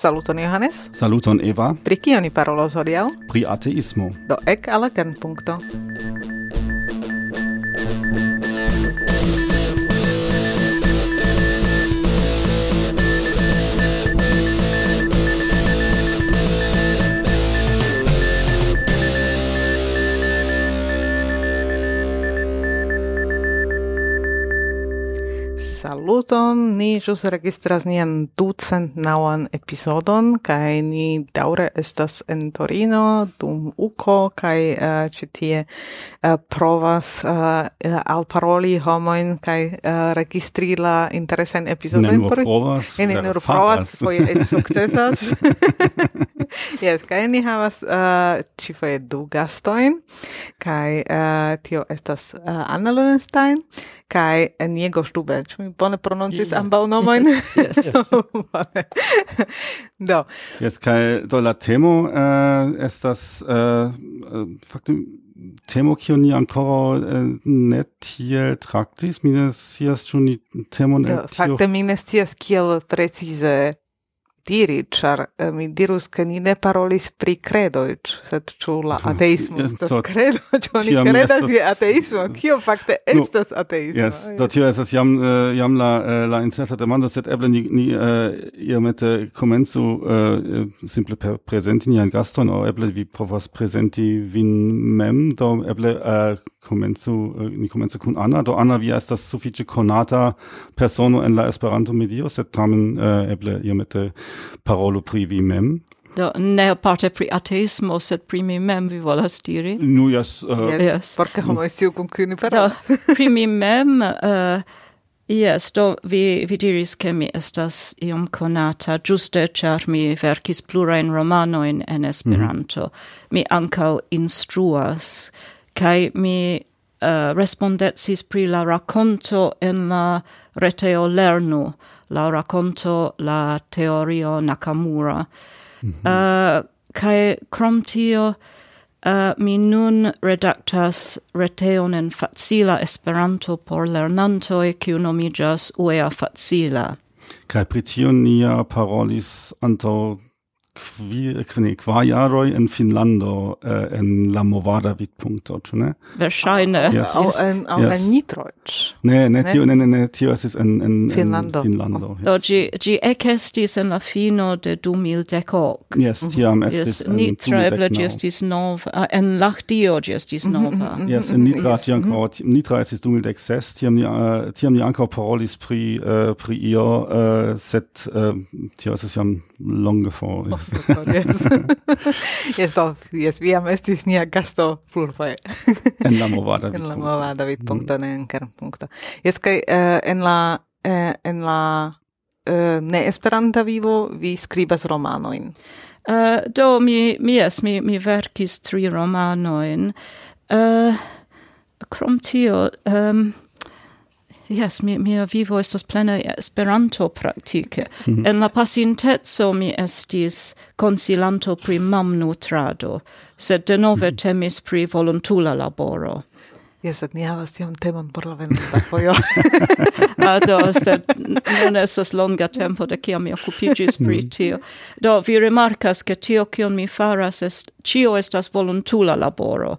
Saluton Johannes. Saluton Eva. Pri kio ni parolos hodiaŭ? Pri ateismo. Do ek al la kernpunkto. saluton, ni jus registras nian ducent nauan episodon, kai ni daure estas en Torino, dum uco, kai eh, uh, citie uh, eh, provas uh, alparoli homoin, kai uh, registri la interesen episodon. Ne nur provas, ne, ne nur provas, foje et successas. yes, kai ni havas uh, cifoje du gastoin, kai uh, tio estas uh, Anna Löwenstein, kai Niego Stube, mi bone pronuncias Und das pronunțis ambaunomen. yes, yes. da. Jetzt kai Dollar temo äh, ist das äh, faktum temo kioni ancora äh, hier traktis, minus hier schon die temo netiel. Da, fakte minus sias kiel präzise. diri, char uh, eh, mi dirus che ni ne parolis pri credo, sed ĉu la ateismo yes, estas credo, ĉu oni credas je ateismo, kio fakte estas ateismo? Yes, do tio estas jam uh, jam la uh, la incesa demando, sed eble ni ni uh, iomete comenzu uh, simple per prezenti nian gaston, o eble vi povas prezenti vin mem, do eble uh, comenzu, uh, ni comenzu kun Anna, do Anna vi estas suffice konata persono en la Esperanto medio, sed tamen uh, eble iomete uh, parolo pri vi mem. Do, ne parte pri ateismo, sed pri mi mem vi volas diri. Nu, jas. Uh, yes, yes. porque homo esiu con cuni ni parolas. pri mi mem, uh, yes, do, vi, vi diris che mi estas iom conata, giuste, char mi verkis plurain romanoin en Esperanto. Mm -hmm. Mi ancau instruas, kai mi uh, respondetsis pri la racconto en la reteo lernu, la racconto la teorio Nakamura. Mm -hmm. uh, kai krom tio uh, mi nun redactas reteon en facila Esperanto por lernantoj kiu nomiĝas UEA Facila. Kaj pri tio nia parolis antaŭ Qui, ne, qua jaroi in Finlando uh, eh, in La Movada vid punto tu ne? Verŝajne. Yes. Aŭ en aŭ yes. en nitroch Ne, ne, tio ne ne ne tio estis in in Finlando. En Finlando. Do gi ĝi ekestis en la fino de 2010. Yes, tiam mhm. estis yes. en Nitra eble ĝi nov uh, en Lahdio ĝi estis mhm, nova. Mhm, yes, in Nitra yes. tiam ankaŭ Nitra estis 2006, tiam ni uh, tiam ni ankaŭ parolis pri uh, pri io, uh, set uh, tio estis jam longe for. Yes, yes. yes, do, yes, viam estis nia gasto plurfoje. en la movada. en la movada vid ne en kern. Yes, kai uh, eh, en la, uh, en la uh, ne esperanta vivo vi skribas romanoin. Uh, do, mi, mi, yes, mi, mi verkis tri romanoin. Uh, krom tio, um, Yes, mi, mia vivo estas plena Esperanto praktike. Mm -hmm. En la pasinteco mi estis konsilanto pri mamnutrado, sed denove mm -hmm. temis pri volontula laboro. Jes, sed ni havas tiam temon por la venonta fojo. Ah, do, sed non estas longa tempo de kiam mi occupigis pri mm. tio. Do, vi remarcas ke tio kion mi faras, est, ĉio estas volontula laboro.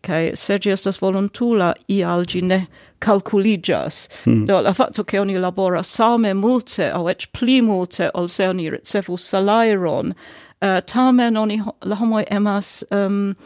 Kaj se ĝi estas volontula, ial ĝi ne calculigas. Mm. Do la fatto che oni labora same multe au ec pli multe ol se oni ricevus salairon, uh, eh, tamen oni la homoi emas ehm, um,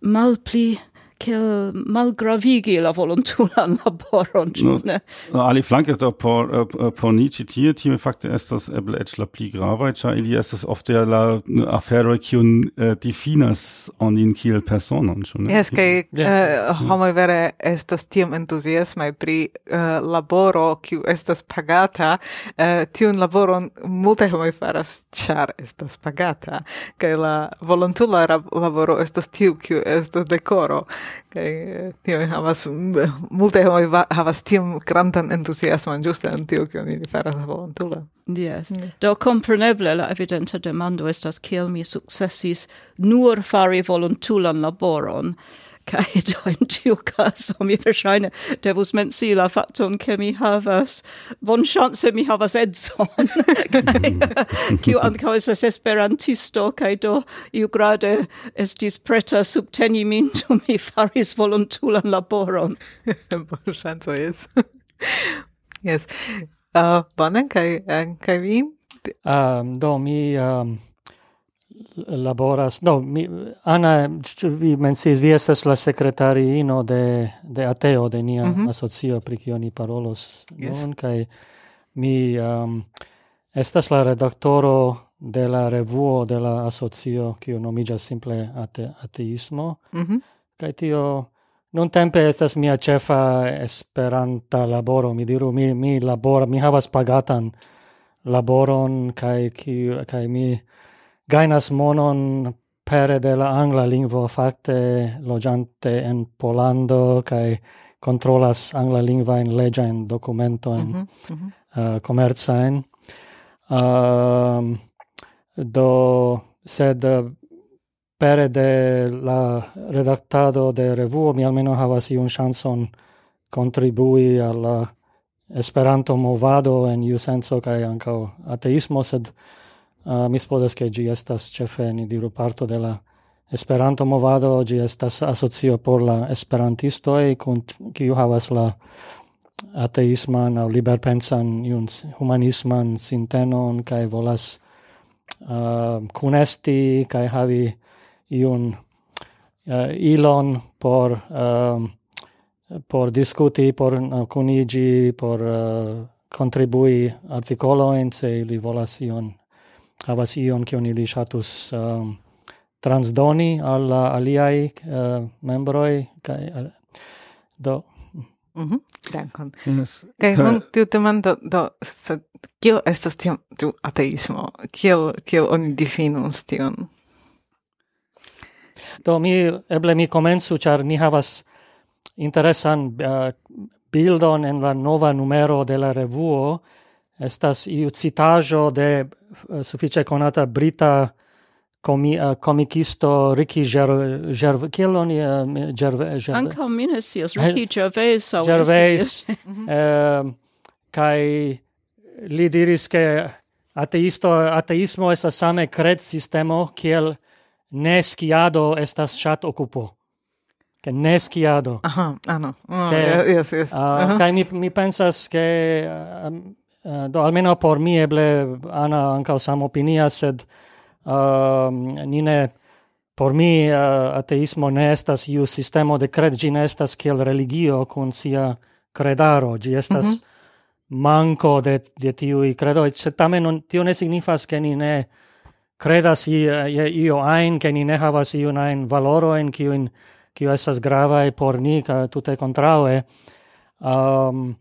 mal pli che malgravigi la volontulan laboron, ĉu ne? No, ali flanke do por eh, por ni citie, time facte estas eble eĉ la pli gravae, ĉar ili estas ofte la afero cion uh, eh, difinas onin kiel personon, ĉu ne? Yes, kai yes. uh, homoj vere estas tiam entusiasmai pri uh, laboro kiu estas pagata, uh, tiun laboron multe homoj faras, char estas pagata, kai la volontula laboro estas tiu kiu estas decoro, kaj tio havas multe homoj havas tiom grandan entuziasmon ĝuste en tio kion ili faras volontule. Yes. Mm. Do kompreneble la evidenta demando estas kiel mi sukcesis nur fari volontulan laboron Kai do in tiu caso mi versaine devus menci la facton che mi havas. Bon chance mi havas edzon. Kiu ankaŭ estas esperantisto kai do iu grade estis preta subteni min do mi faris volontulan laboron. Bon chance yes ah, yes. Uh, bonan kaj eh, kai vi? Um, do mi um, laboras no mi ana vi mensis vi estas la sekretariino de de ateo de nia mm -hmm. asocio pri kio ni parolos yes. nun kaj mi um, estas la redaktoro de la revuo de la asocio kio nomiĝas simple ate, ateismo mm -hmm. kaj tio non tempe estas mia ĉefa esperanta laboro mi diru mi mi labora mi havas pagatan laboron kaj ki kaj mi gainas monon pere de la angla lingvo fakte loĝante en Polando kaj controlas angla lingva in legge in documento in mm -hmm. Uh, um, do sed uh, pere de la redaktado de revuo mi almeno havas iun chanson contribui al Esperanto movado en iu senso kaj ankaŭ ateismo sed Uh, mi spodas che gi estas cefe ni diru parto de la Esperanto movado. Gi estas asocio por la esperantisto e kun kiu havas la ateisman aŭ liberpensan iun humanisman sintenon kaj volas uh, kunesti kaj havi iun uh, ilon por uh, por diskuti por uh, kunigi por uh, contribui artikolojn se ili volas ion havas ion kion ili ŝatus um, transdoni al la aliaj uh, membroj kaj uh, do Mhm, mm dankon. Yes. Kaj nun tiu demando do, sed kio estas tiu, tiu ateismo? Kiel, kiel oni difinus tion? Do, mi, eble mi komencu, ĉar ni havas interesan uh, bildon en la nova numero de la revuo, Estas iu citajo de eh, uh, suffice conata brita comi uh, eh, comicisto Ricky eh, Gerv Gerv Kielon uh, Gervais Gerv Anca Ricky Gervais Gervais ehm kai li diris ke ateisto ateismo estas same cred sistemo kiel ne skiado estas chat okupo che ne skiado aha ano ah, no. oh, yes yes uh, uh -huh. kai mi mi pensas ke um, Eh, do almeno por mi eble ana anca sam opinia sed uh, ni ne por mi uh, ateismo ne estas iu sistemo de cred gi ne estas kiel religio kun sia credaro gi estas mm -hmm. manco de de i credo se tamen non, tio ne signifas ke ni ne credas ie io ein ke ni ne havas iu ein valoro en kiun kiu estas grava por ni ka tute contraue um, ehm,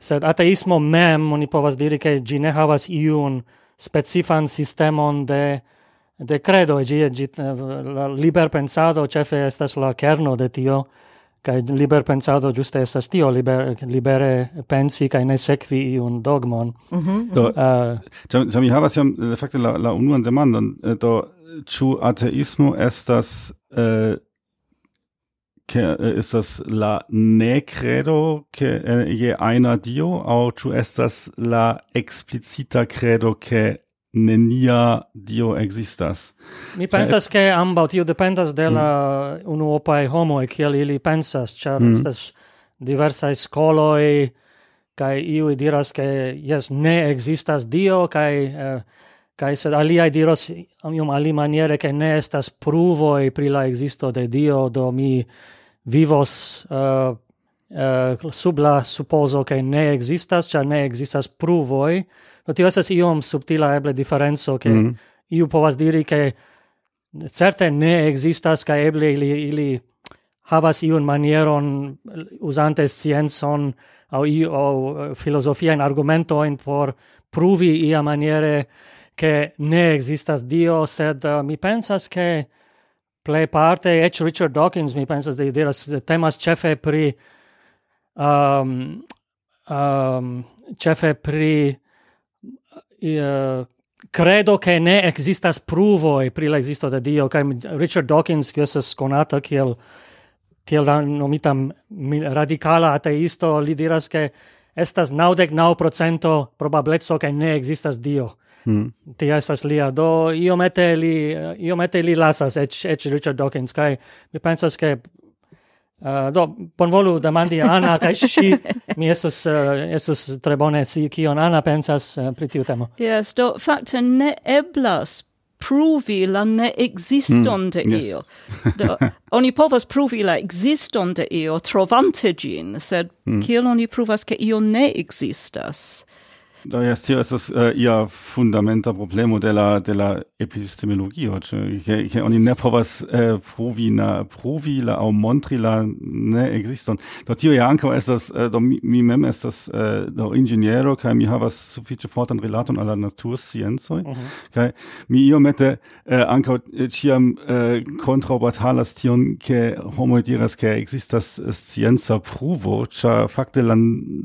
sed ateismo mem oni povas diri che gi ne havas iun specifan sistemon de de credo. E gi, gi la liber pensado cefe estas la kerno de tio kaj liber pensado juste estas tio liber, libere pensi kaj ne sekvi iun dogmon. Mm -hmm. do uh, mi havas jam eh, fakte la la unuan demandon eh, do ĉu ateismo estas uh, che das la ne credo che je einer dio au tu estas la explicita credo che nenia dio existas. Mi pensas che amba ambau tio dependas de la mm. uno opai homo e che ili pensas, char mm. estas diversai scoloi, kai iu diras che yes, ne existas dio, kai... Eh, kai sed alia diros iom ali maniere che ne estas pruvoi pri la existo de dio, do mi vivos uh, uh, sub la supposo che ne existas, cioè ne existas pruvoi, do tio esas iom subtila eble differenzo che mm -hmm. iu povas diri che certe ne existas, ca eble ili, ili havas iun manieron usante scienzon au, iu, au eh, filosofiaen argumentoin por pruvi ia maniere che ne existas Dio, sed uh, mi pensas che plej parte eĉ Richard Dawkins mi pensas de diras temas chefe pri um, um, chefe pri uh, credo che ne existas pruvoi pri la existo de Dio, kaj Richard Dawkins, kiu estas konata kiel tiel nomita radikala ateisto, li diras che estas naudek nau procento probableco, ke ne existas Dio. Mm. Ti estas lia, do iomete li, iomete li lasas, ec, ec Richard Dawkins, kai mi pensas che Uh, eh, do, bonvolu demandi Anna, kai ŝi, mi estus, uh, eh, estus tre bone scii kion Anna pensas uh, pri tiu temo. Yes, do fakte ne eblas pruvi la ne existon mm, de yes. io. Do, oni povas pruvi la existon de io trovante gin, sed mm. kiel oni pruvas ke io ne existas? Da jest tio estas äh, ia fundamenta problemo de la de la epistemologio, Ich ke oni ne povas äh, provi na provi la au montri la ne existon. Da tio ja ankaŭ estas äh, do mi, mi mem estas äh, do ingeniero kai mi havas sufiĉe fortan rilaton al la natursciencoj uh mhm. -huh. kaj mi iomete äh, anko ĉiam äh, kontraŭbatalas äh, tion ke homo diras ke existas scienza pruvo, cha fakte la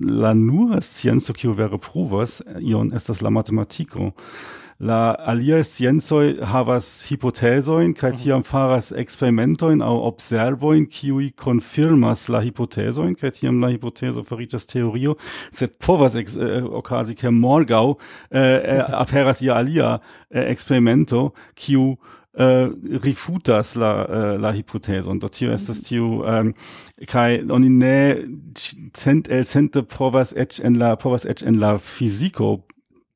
la nur scienco kiu vere pruvo povas ion estas la matematiko. La alia sciencoj havas hipotezojn kaj mhm. tiam faras experimentoin aŭ observojn qui confirmas la hypothesoin kai tiam la hipotezo faritas teorio sed povas ex, äh, okazi ke morgau äh, äh, aperas ia alia äh, experimento qui uh, rifutas la uh, la hipotezon do tio estas mhm. tiu ähm, um, kaj oni ne cent el cente provas eĉ en la provas eĉ en la fisico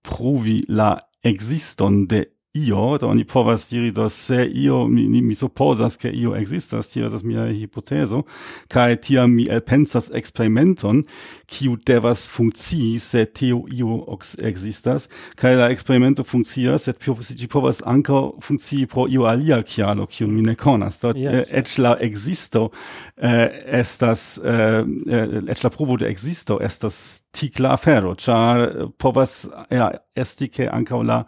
provi la existon de io, da oni povas diri, do se io, mi, mi supposas, che io existas, tio esas mia hipoteso, cae tia mi elpensas experimenton, kiu devas funkcii, se teo io existas, cae la experimento funkcias, et gi povas anca funkcii pro io alia chialo, kiu mi ne conas. Do, yes. eh, ec la existo eh, estas, eh, ec la provo de existo estas ticla afero, char povas, ja, esti che anca la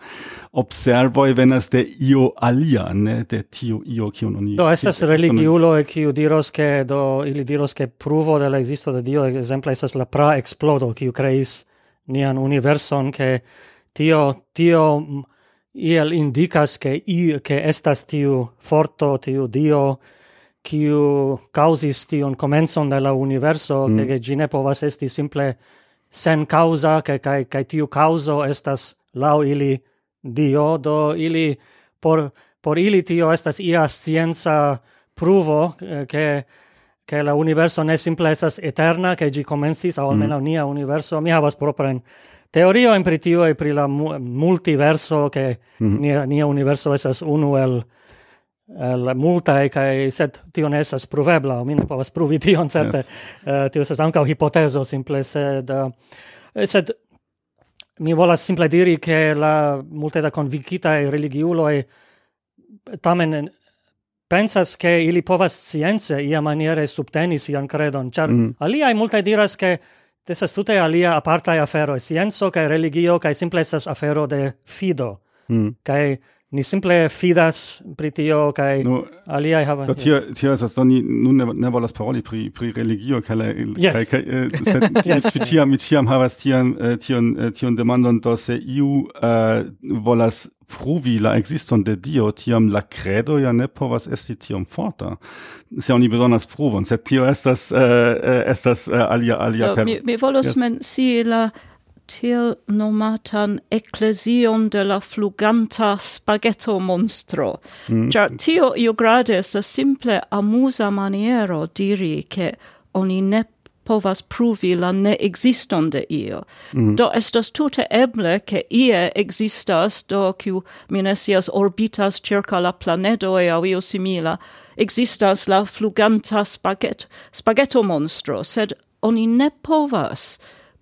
servoi venas de io alia, ne de tio io kiun oni. Do esas religiulo e kiu diros che, do ili diros che pruvo de la existo de Dio exemple, esas la pra explodo kiu creis nian universon che tio tio iel indicas che i che estas tiu forto tiu dio kiu causis tion comenson de la universo mm. che gi ne povas esti simple sen causa che kai kai tiu causo estas lau ili Dio, do ili, por, por ili tio estas ia scienza pruvo, eh, che che la universo ne simple estas eterna, che gi comensis, au almeno mm. nia universo, mi havas propren teorio in pritio e pri la mu multiverso, che mm. nia, nia universo estas unu el el multa e kai set tio ne esas provebla mi mine povas pruvi tion certe yes. uh, tio esas ankaŭ hipotezo simple sed uh, sed mi volas simple diri che la multe da convincita e religiulo e tamen pensas che ili povas science ia maniere subteni sian credon, char mm. alia multe diras che Estas tute alia apartai afero, scienzo kaj religio kaj simple estas afero de fido. Mm. Kai Ni simple fidas pri tio kaj no, aliaj havas. Do tio tio estas do ni nun ne, ne volas paroli pri pri religio kaj la yes. kaj kaj eh, sed yes. mi tiam mi tiam havas tian eh, tion eh, tion demandon do se iu uh, volas pruvi la existon de Dio, tiam la credo ja ne povas esti tiom forta. Se ja oni besonders pruvon, sed tio estas, uh, estas uh, alia, alia... Do, mi, mi volos yes. men si la tiel nomatan ecclesion de la fluganta spaghetto monstro. Mm. Tio io grade estas simple amusa maniero diri che oni ne povas pruvi la ne existon de io. Mm. Do estas tute eble che ie existas, do kiu minesias orbitas circa la planedo e au io simila, existas la fluganta spaghetto, spaghetto monstro, sed oni ne povas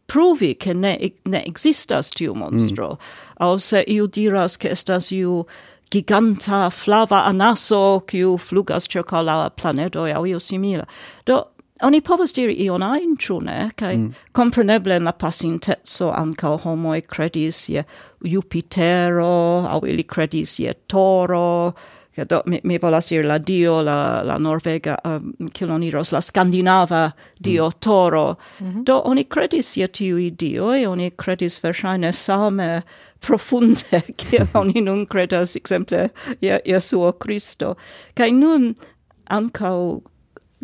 pruvi che ne, ne existas tiu mm. monstro. Mm. Au se iu diras che estas iu giganta flava anaso kiu flugas circa la planedo au io simila. Do, oni povas diri ion ajn, ĉu ne? Kaj mm. kompreneble en la pasinteco ankaŭ homoj kredis je Jupitero aŭ ili kredis je Toro, ja, do, mi, mi volas dir la dio, la, la norvega, um, kiloniros, la skandinava dio mm. toro. Mm -hmm. Do oni credis je tiui dioi, oni credis versaine same profunde, kia oni nun credas, exemple, je, Jesuo Christo. Kai nun ancau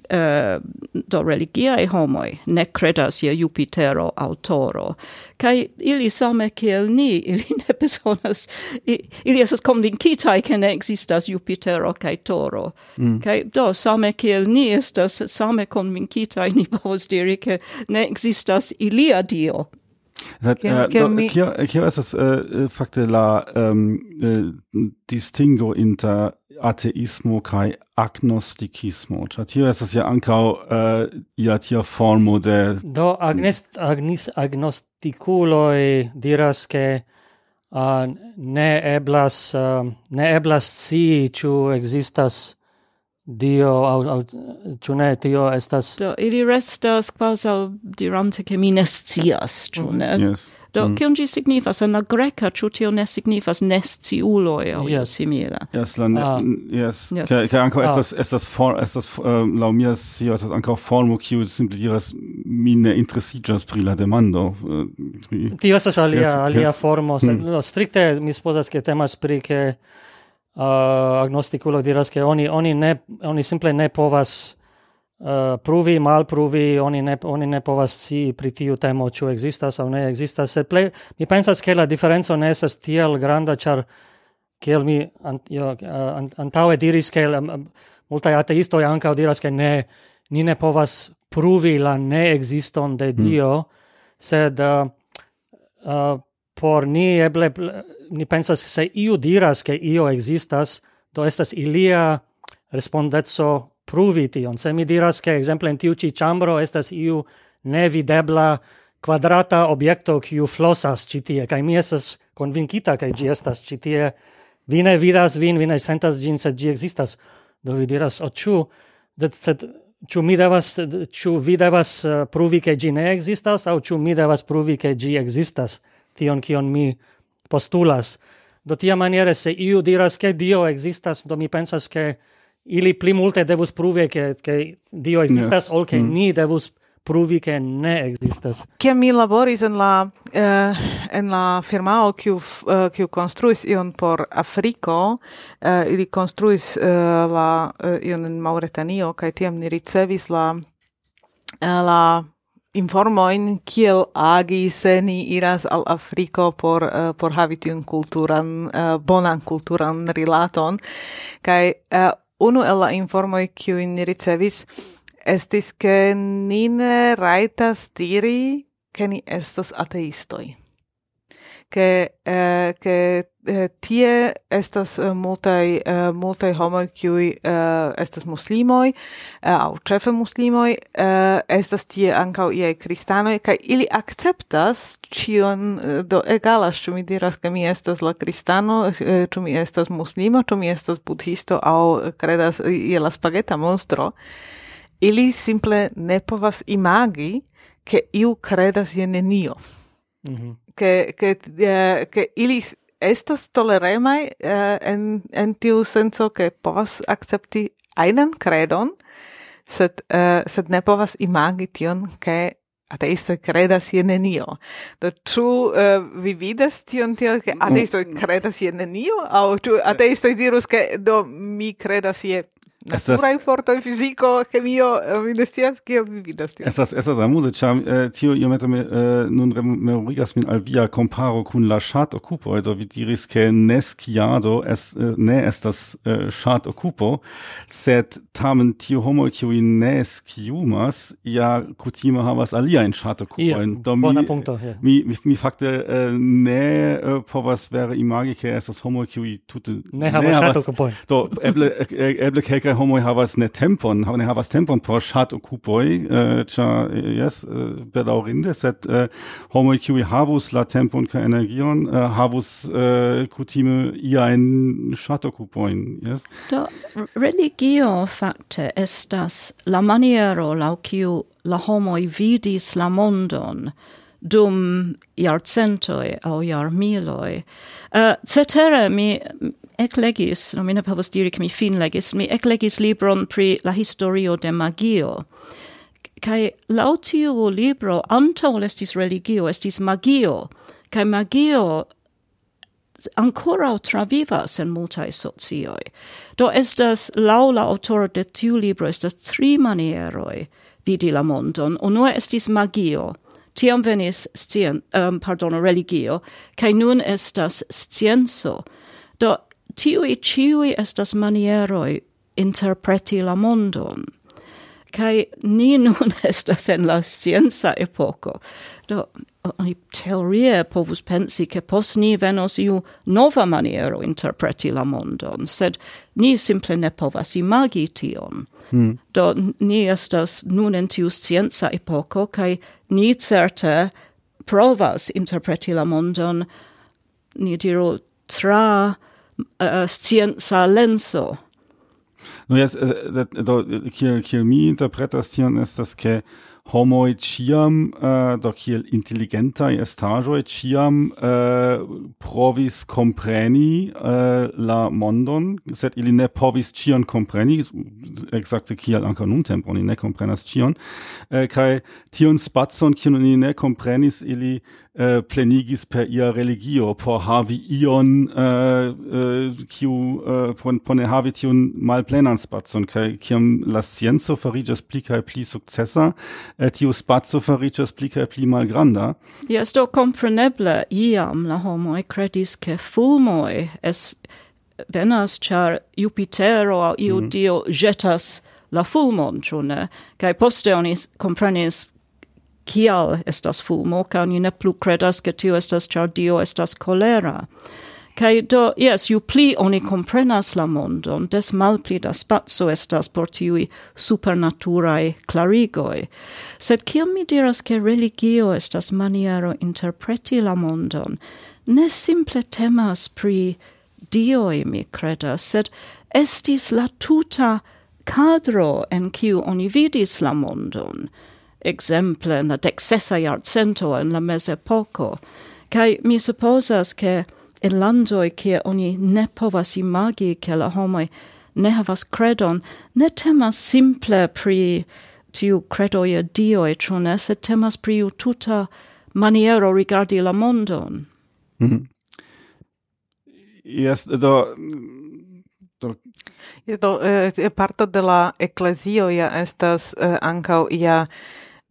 eh, do religiae homoi ne credas je Jupitero autoro, kai ili same kiel ni, ili ne besonas, ili esas convincitai che ne existas Jupitero kai toro, mm. kai do same kiel ni estas same convincitai ni povos diri che ne existas ilia dio. That, uh, do, kio, kio estas uh, fakte la um, uh, distingo inter ateismo kai agnostikismo. Ĉar tio estas ja ankaŭ eh, uh, ia tia formo de do agnest agnis agnostikuloj diras ke uh, ne eblas uh, ne eblas si ĉu ekzistas Dio au, au ĉu ne tio estas do ili restas kvazaŭ dirante ke mi ne scias ĉu ne? Yes. Do, mm. kion ĝi signifas en la greka, ĉu tio ne signifas nesciuloj aŭ yes. simila? Yes, la ne, ah. yes. yes. Kaj kaj ankaŭ ah. estas estas for estas uh, laŭ mia scio estas ankaŭ formo kiu simple diras mi ne interesiĝas pri la demando. Uh, pri... Tio estas alia yes, alia yes. formo. Mm. No, strikte mi supozas ke temas pri ke uh, agnosticulo diras ke oni oni ne oni simple ne povas Uh, pruvi, mal pruvi, oni ne, oni ne povas si pri tiu temo, ĉu ekzistas aŭ ne ekzistas. Se ple, mi pensas, ke la diferenco ne estas tiel granda, ĉar kiel mi an, jo, eh, an, antaŭe diris, ke la, multaj ateistoj ankaŭ diras, ke ne, ni ne povas pruvi la neekziston de hmm. Dio, mm. sed uh, uh, por ni eble, ni pensas, se iu diras, ke io ekzistas, do estas ilia respondezzo pruvi tion. Se mi diras che exemple in tiu ci chambro estas iu nevidebla quadrata objekto kiu flosas ci tie, kai mi estas convincita kai gi estas ci tie. Vi ne vidas vin, vi ne sentas gin, sed gi existas. Do vi diras, o ciu, sed ciu mi devas, ciu vi devas uh, pruvi che gi ne existas, au ciu mi devas pruvi che gi existas, tion kion mi postulas. Do tia maniere, se iu diras che Dio existas, do mi pensas che ili pli multe devus pruvi che che Dio existas yes. ol che mm. ni devus pruvi che ne existas. Che mi laboris en la uh, en la firmao kiu uh, kiu konstruis ion por Afriko, uh, ili konstruis uh, la uh, ion en Mauretanio kaj tiam ni ricevis la uh, la informoin kiel agi se ni iras al Afriko por uh, por havi tiun kulturan uh, bonan kulturan rilaton Kai, uh, unu el la informoi kiu ni ricevis estis ke ni ne rajtas diri ke ni estas ateistoj. Ke, eh, ke eh, tie estas uh, multaj uh, multaj homoj kiuj uh, estas muslimoj uh, aŭ ĉefe muslimoj uh, estas tie ankaŭ iaj kristanoj kaj ili akceptas ĉion uh, do egalas ĉu mi diras ke mi estas la kristano eh, ĉu mi estas muslimo ĉu mi estas budhisto aŭ kredas je la spageta monstro ili simple ne povas imagi ke iu kredas je nenio mm -hmm. ke ke eh, ke ili estas toleremai uh, eh, en, en tiu senso che povas accepti einen credon, sed, uh, sed ne povas imagi tion, che ateisto credas je nenio. Do tu uh, eh, vi vidas tion tiel, che mm. ateisto credas je nenio, au tu ateisto dirus, che do mi credas je naturai fortoj fiziko, chemio, eh, mi ne scias kiel vi vidas tion. Estas estas amuze, ĉar äh, tio iomete me, äh, nun memorigas min al via comparo kun la ŝatokupo, do vi diris che nesciado es, äh, ne estas chat occupo sed tamen tio homo kiuj ne ja kutime havas alia in Do mi, punkto, yeah. mi, mi, mi fakte eh, ne eh, povas vere imagi ke estas homo kiuj tute ne havas ŝatokupojn. Do eble eble kelkaj homoj havas ne tempon, ne havas tempon por chat okupoj, eh, ĉar uh, eh, yes, uh, eh, bedaŭrinde, set uh, homoj kiwi havus la tempon kaj energion uh, havus uh, kutime iajn ŝatokupojn, yes? Do religio fakte estas la maniero lau kiu la homoj vidis la mondon dum iarcentoi au iarmiloi. Uh, cetere mi eclegis, no mi ne povos diri che mi fin legis, mi eclegis libron pri la historio de magio. Kai lautiu libro antaŭ estis religio, estis magio, Kai magio ancora travivas en multae socioi. Do estas laula la de tiu libro estas tri manieroi vidi la mondon. Unua estis magio, tiam venis scien, um, pardono, religio, kai nun estas scienco. Do tiui ciui estas manieroi interpreti la mondon. Kai ni nun estas en la scienza epoco. Do, oni teorie povus pensi che pos ni venos iu nova maniero interpreti la mondon, sed ni simple ne povas imagi tion. Mm. Do, ni estas nun en tiu scienza epoco, kai ni certe provas interpreti la mondon, ni diru, tra uh, scienza lenso. No jes, eh, do, kiel, kiel mi interpretas tion estas, ke homoi ciam, uh, eh, do kiel intelligentai estagioi, ciam uh, eh, provis compreni uh, la mondon, sed ili ne povis cion compreni, exacte kiel anca nun tempo, oni ne comprenas cion, uh, kai tion spazon, kion oni ne comprenis, ili uh, plenigis per ia religio por havi ion äh, uh, kiu äh, uh, por, por ne havi tiun malplenan spazon kaj kiam la scienco fariĝas pli kaj pli sukcesa uh, tiu spaco fariĝas pli kaj pli malgranda jes do kompreneble iam la homoj kredis ke fulmoj es venas ĉar Jupitero aŭ iu mm -hmm. dio mhm. ĵetas la fulmon ĉu ne kaj poste oni komprenis kial estas fulmo, caun ni ne plu credas che tio estas char Dio estas colera. Kai do, yes, ju pli oni comprenas la mondon, des mal pli da spazio estas por tiui supernaturae clarigoi. Sed kiam mi diras che religio estas maniero interpreti la mondon, ne simple temas pri Dioi, mi credas, sed estis la tuta cadro en kiu oni vidis la mondon, exemple in la decessa iarcento en la mezepoco, cae mi supposas che in landoi che oni ne povas imagi che la homoi ne havas credon, ne temas simple pri tiu credoia dioi, e ne, sed temas pri u tuta maniero rigardi la mondon. Mm -hmm. Yes, do... do... Yes, do, eh, eh, parto de la ecclesio ja estas eh, ancau ia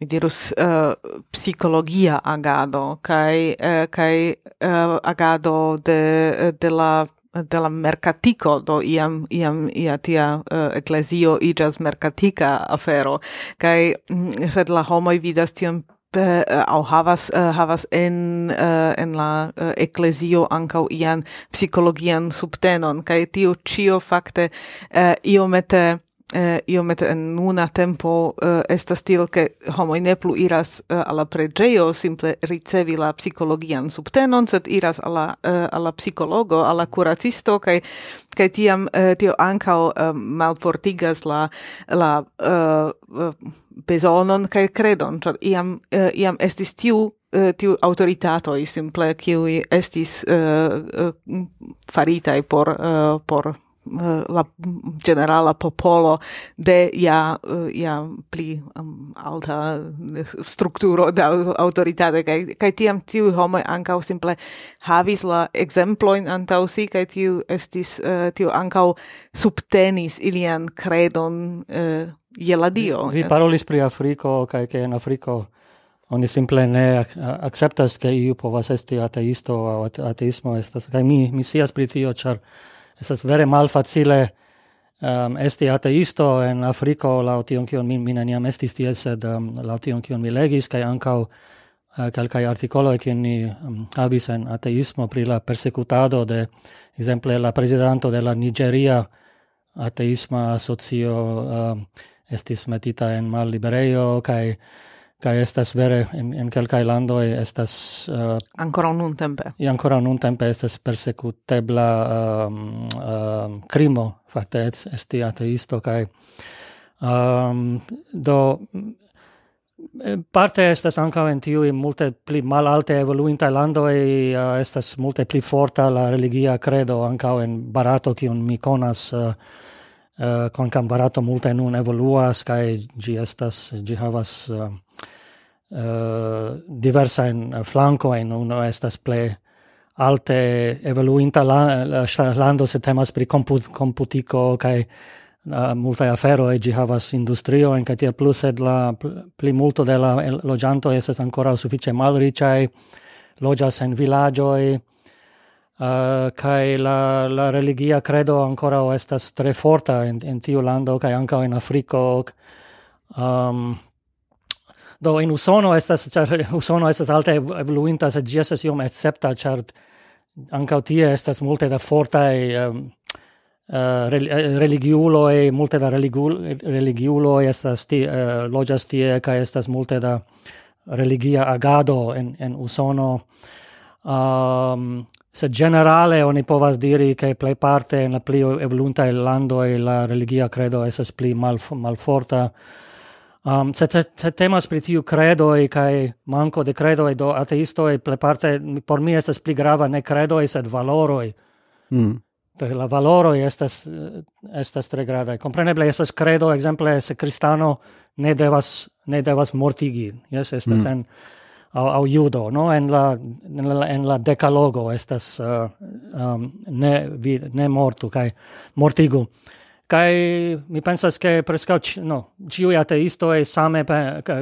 mi dirus eh, uh, psikologia agado kai uh, kai uh, agado de de la de la mercatico do iam iam ia tia uh, ecclesio igas mercatica afero. Kai mm, sed la homo vidas tion au havas uh, havas en uh, en la uh, ecclesio ankaŭ ian psikologian subtenon. Kaj tio cio fakte uh, iomete eh, iomete en nuna tempo eh, estas tiel che homoj ne plu iras eh, alla pregeo simple ricevi la psikologian subtenon sed iras alla eh, alla psikologo alla curacisto, kai, kai tiam eh, tio ancao eh, malfortigas la la eh, eh besonon kai credon, cioè iam eh, iam estis tiu eh, tiu autoritato simple qui estis eh, uh, uh, faritai por uh, por la generala popolo de ja ja pli um, alta eh, strukturo de autoritate. Kaj kaj tiam tiu homo ankaŭ simple havis la exemplo in si kaj tiu estis uh, tiu ankaŭ subtenis ilian credon uh, eh, je la dio. vi, vi parolis pri afriko kaj ke en afriko oni simple ne ac acceptas ke iu povas esti ateisto aŭ ateismo estas. Kaj mi mi sias pri tio ĉar Estas vere malfacile um, esti ateisto en Afriko laŭ tion kion mi, mi neniam estis tie, sed um, laŭ tion kion mi legis kaj ankaŭ uh, kelkaj artikoloj kiun ni um, havis en ateismo pri la persekutado de ekzemple la prezidanto de la Nigeria ateisma asocio um, estis metita en malliberejo kaj kai estas vere en en kelkaj landoj estas uh, ancora un tempe i ancora ankoraŭ nuntempe estas persecutebla um, um, krimo fakte esti ateisto kai um, do parte estas ankaŭ en tiuj multe pli malalte evoluintaj landoj uh, estas multe pli forta la religia credo ankaŭ en Barato kiun mi konas uh, uh, konkam Barato multe nun evoluas kaj ĝi estas ĝi havas uh, Eh, uh, diversa in eh, flanco in uno estas ple alte evoluinta la, la, lando se temas pri comput, computico kai uh, eh, multa afero e gi havas industrio en kai plus ed la pli multo de la lojanto estas ancora sufiĉe malriĉaj lojas en vilaĝoj uh, kai la la religia credo ancora estas tre forta en, en tiu lando kai ankaŭ en Afriko um, do in usono estas char usono estas alte evoluinta sed gi estas iom escepta char ankaŭ tie estas multe da fortaj um, Uh, e multe da religiulo estas ti, eh, uh, lojas tie kaj estas multe da religia agado en, en Usono. Um, se generale oni povas diri che plei parte en la pli evolunta e la religia credo esas pli mal, malforta Um, se, te, te temas pri tiu credoi kai manco de credoi do ateistoi pleparte por mi estas pli grava ne credoi sed valoroi. Mm. Te, la valoroi estas estas tre grava. Compreneble estas credo exemple, se cristano ne devas ne devas mortigi. Yes, estas mm. en au, au judo, no? En la en la, en la decalogo estas uh, um, ne vi, ne mortu kai mortigu kai mi pensas ke preskaŭ no ĉiu ateisto e same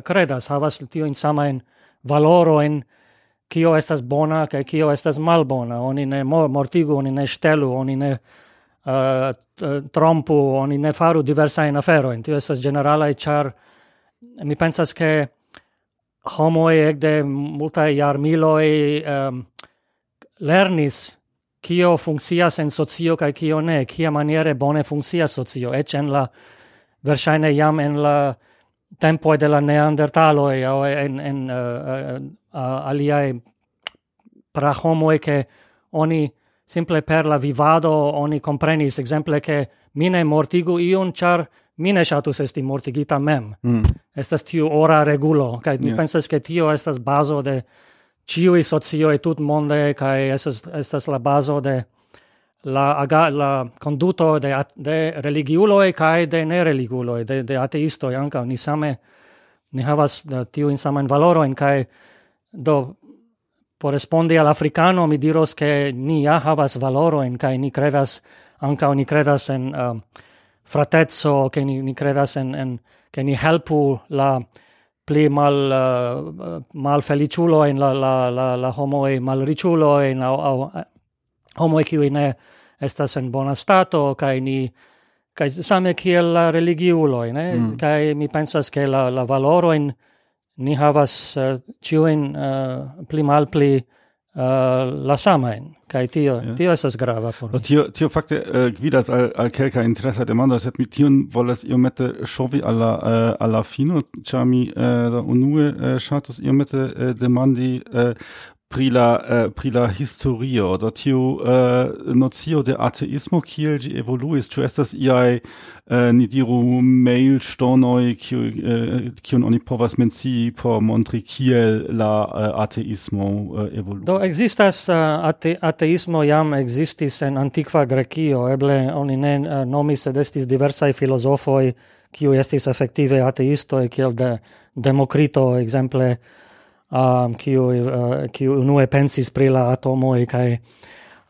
credas havas tio in sama en valoro en kio estas bona kaj kio estas malbona. Oni ne mortigu oni ne ŝtelu oni ne uh, trompu oni ne faru diversa in afero tio estas generala e char mi pensas ke homoj ekde multaj e um, lernis kio funkcias en socio kaj kio ne, kia maniere bone funkcias socio, eĉ en la verŝajne jam en la tempo de la neandertaloj aŭ en en uh, uh, aliaj prahomoj ke oni simple per la vivado oni comprenis exemple che mine mortigu iun char mine shatus esti mortigita mem. Mm. Estas tiu ora regulo, kaj mi yeah. pensas ke tio estas bazo de ciui socioi tut monde kai estas estas la bazo de la aga, la conduto de de religiuloi kai de ne religiuloi de de ateistoi anka ni same ni havas tiu in saman valoro en kai do por respondi al africano mi diros che ni ja havas valoro en kai ni credas anka ni credas en uh, fratezzo che ni, ni credas en en che ni helpu la pli mal eh, uh, malfeliciulo in la la la la homo e malriciulo in au, au homo e qui ne estas en bona stato kai ni kai same kiel la religiulo ne mm. kai mi pensas ke la la valoro in ni havas eh, uh, ciuin uh, eh, pli mal pli Uh, la samain kai tio ja. tio esas grava por no, tio tio fakte uh, gvidas al al kelka interesa demando sed mi tion volas iomete shovi alla uh, eh, alla fino chami uh, unue uh, shatos io mette uh, demandi uh, pri la uh, pri la historio. Do tiu uh, nocio de ateismo kiel gi evoluis? Tu estas iai uh, äh, ni diru mailŝtonoj kiu uh, kiun oni povas menci por montri kiel la uh, ateismo uh, evoluis do existas uh, ate, ateismo jam existis en antikva Grekio. Eble oni ne uh, nomis sed estis diversaj filozofoj kiu estis efektive ateisto kiel de Demokrito ekzemple um, kiu uh, kiu unue pensis pri la atomo e kai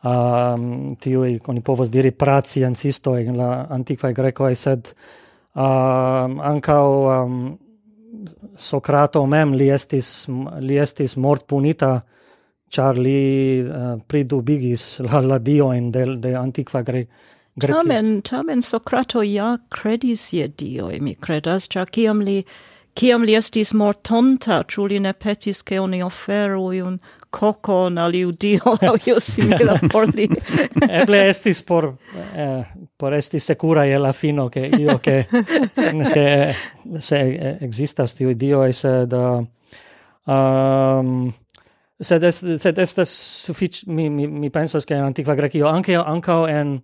um, tiuj oni povos diri praciencistoj en la antikvaj e sed um, ankaŭ um, Sokrato mem li estis li estis mortpunita char li uh, pridubigis la, la diojn de, de antikva gre Grekio. Tamen, tamen Sokrato ja credis je dio, mi credas, ĉar kiam li Ciam li estis mortonta, ciu li ne petis che oni offeru iun cocon al iu dio au iu simila por li. Eble estis por, eh, por esti secura e la fino che io che, che se existas tiu dio es eh, da... Um, sed, est, sed estas suffic... Mi, mi, mi pensas che in antiqua Grecio anche, anche en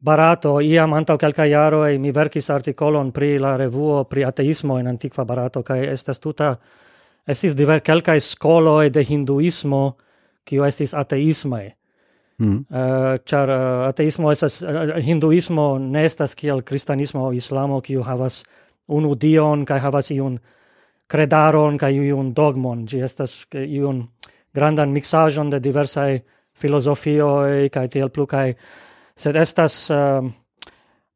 Barato, iam antau calca iaroi mi verkis articolon pri la revuo pri ateismo in antiqua Barato, cae estas tuta, estis diver calcae scoloi de hinduismo, cio estis ateismae. Mm. Uh, eh, char uh, eh, ateismo estas, uh, hinduismo ne estas kiel kristanismo o islamo, kiu havas unu dion, cae havas iun credaron, cae iun dogmon. Gi estas iun grandan mixajon de diversae filosofioi, cae tiel plu, cae sed estas uh,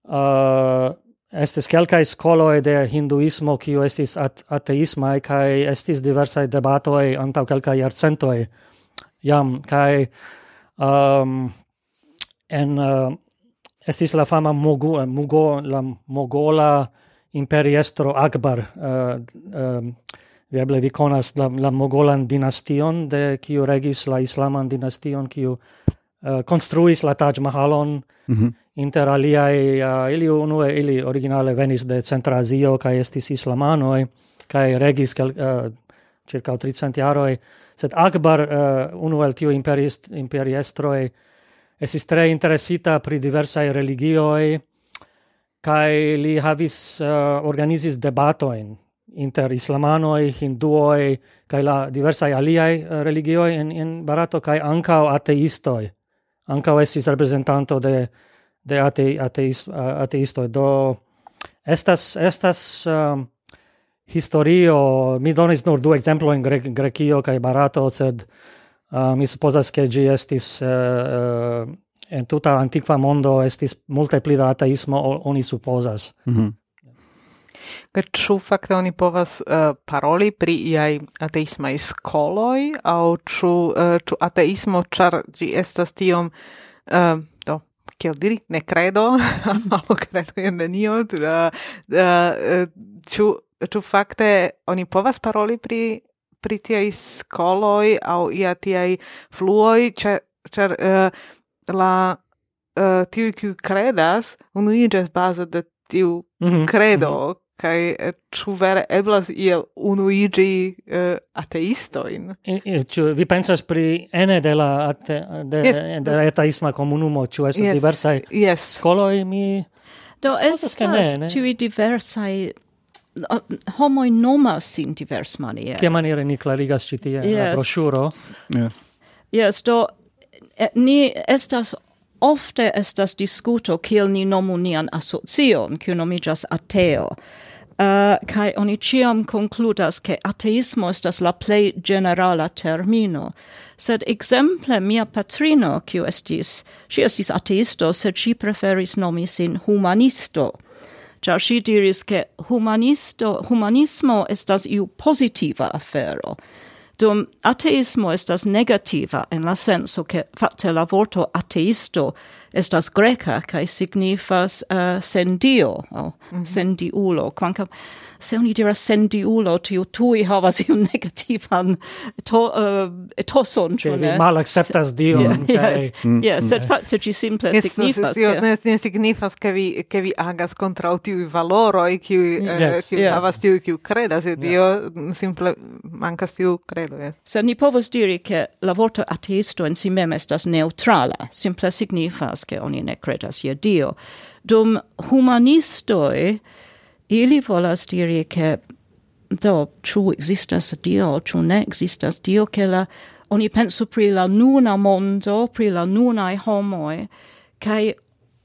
uh, estis kelkaj skolo de hinduismo kiu estis at ateisma kaj estis diversaj debatoj antaŭ kelkaj jarcentoj. Jam kaj um, en uh, estis la fama mogu, Mugo la mogola imperiestro Akbar uh, um, vi eble vi konas la, la mogolan dinastion de kiu regis la islaman dinastion kiu uh, construis la Taj Mahalon mm -hmm. inter aliai uh, eh, ili unue ili originale venis de Centra Azio kai estis islamanoi kai regis kel, uh, circa 300 jaroi sed Akbar uh, unu el tiu imperist imperiestroi estis tre interesita pri diversaj religioi kai li havis uh, organizis debatoin inter islamanoi, hinduoi, kai la diversaj aliaj religioi in, in Barato kai ancao ateistoi ancao esis representanto de de ate ateis, ateistoj do estas estas um, historio mi donis nur du in Gre Grekio kaj Barato sed uh, mi supozas ke gi estis uh, uh, en tuta antikva mondo estis multe pli da ateismo oni supozas mm -hmm. Kaj ĉu fakte oni povas uh, paroli pri iaj ateismaj skoloj? Au ĉu uh, ĉu ateismo ĉar gi estas tiom uh, do kiel diri ne credo mhm. aŭ credo en nenio ĉu ĉu fakte oni povas paroli pri pri tiaj skoloj au ia tiaj fluoj ĉar ĉar uh, la uh, tiu kiu credas unuiĝas baze de tiu mhm, credo mhm kai eh, ĉu vere eblas iel unuigi eh, uh, ateistoin? Ĉu vi pensas pri ene de la ate, de, yes, de la ateisma komunumo ĉu estas yes, diversaj yes. skoloj mi Do estas ĉiuj diversaj homoj nomas in divers maniere. Kia maniere ni klarigas ĉi tie yes. la broŝuro? Yes. yes, do eh, ni estas ofte estas discuto kiel ni nomu nian asocion, kiu nomigas ateo. Uh, kai oni ciam concludas che ateismo estas la plei generala termino. Sed exemple mia patrino, kiu estis, si estis ateisto, sed si preferis nomi sin humanisto. Cia si diris che humanisto, humanismo estas iu positiva afero. Dum ateismo estas negativa en la senso che fatte la vorto ateisto estas greca, kai signifas uh, sendio, o oh, mm -hmm. sendiulo, quancam se oni diras sendiulo, tiu tui havas iun negativan to, uh, etoson, ĉu ne? mal acceptas dion. Yes, yes, mm, mm. sed fakte ci simple signifas. Ne signifas, che vi, che vi agas contra tiui valoroi, qui eh, yes, uh, yeah. havas tiuj, qui credas, e dio simple mancas tiu credo, yes. Sed ni povos diri che la vorto ateisto in si mem estas neutrala, simple signifas che oni ne credas ie Dio. Dum humanistoi ili volas diri che do chu existas Dio, chu ne existas Dio, che la oni pensu pri la nuna mondo, pri la nunaj homoi kai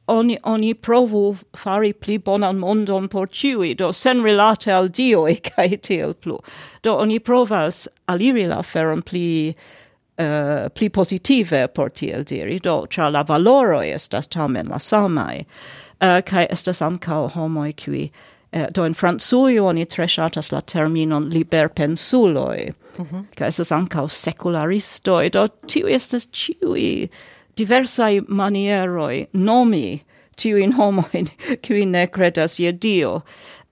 oni oni provu fari pli bonan mondon por ciui, do sen rilate al Dio e kai tiel plu. Do oni provas aliri la feron pli Uh, pli positive por tiel diri, do, cha la valoro estas tamen la samai uh, eh, kai estas ankaŭ homoi qui Eh, do in Franzuio oni tre shatas la terminon liberpensuloj, mm -hmm. esas estas ankaŭ do tiu estas ciui diversai manieroi nomi tiujn homojn, qui ne credas je Dio.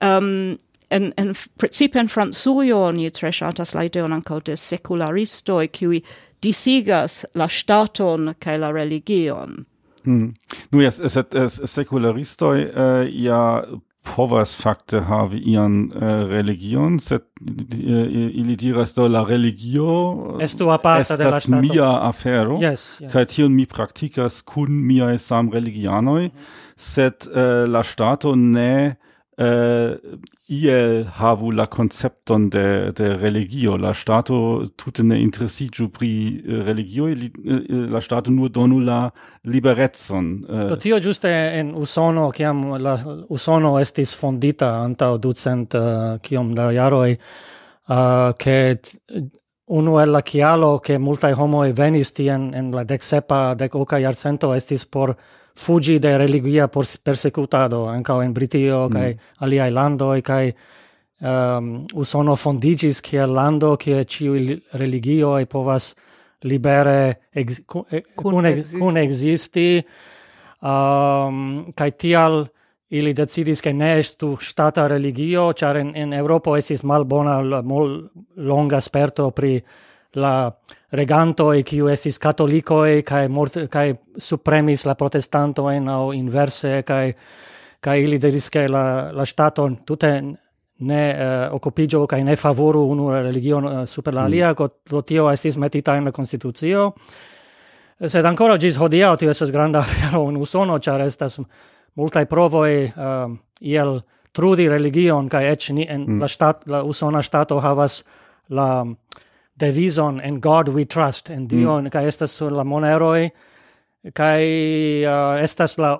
Um, en, en principe en Francujo oni tre ŝatas la ideon ankaŭ de sekularistoj, qui disigas la staton kaj la religion. Mm. Nu, no, yes, es, es, es secularistoi eh, ja povas fakte havi ian uh, religion, sed uh, ili diras do la religio Estu aparta de la stato. mia afero, yes, yes. kai tion mi praktikas kun miaj sam religianoi, mm -hmm. sed uh, la stato ne Äh, eh, iel havu la koncepton de, de religio. La stato tute ne interesiĝu pri äh, religio, li, äh, la stato nur donu la liberecon. Eh. Do tio giuste en Usono, kiam la Usono estis fondita antaŭ ducent uh, da jaroi, uh, ke unu el la chialo ke multai homoi venis tien en la dek sepa, oka jarcento estis por fugi de religia persecutado ankaŭ in Britio mm. kaj aliaj landoj kaj um, ehm, Usono fondigis kiel lando kie ĉiuj religioj povas libere ex, e, kun, ex, kun existi um, ehm, kai tial ili decidis che ne estu stata religio char in, in en Eŭropo estis malbona mol longa sperto pri la reganto e qui estis catolico e kai mort kai supremis la protestanto en au inverse kai kai ili diris ke la la stato tutte ne eh, uh, occupigio kai ne favoru unu religion uh, super la alia mm. do tio estis metita en la constitucio sed ancora gis hodia tio estas granda afero un Usono char estas multaj provoi uh, eh, iel trudi religion kai eĉ ni en mm. la stat la usona stato havas la devison in God we trust, en Dio, mm. kai estas sur la moneroi, kai uh, estas la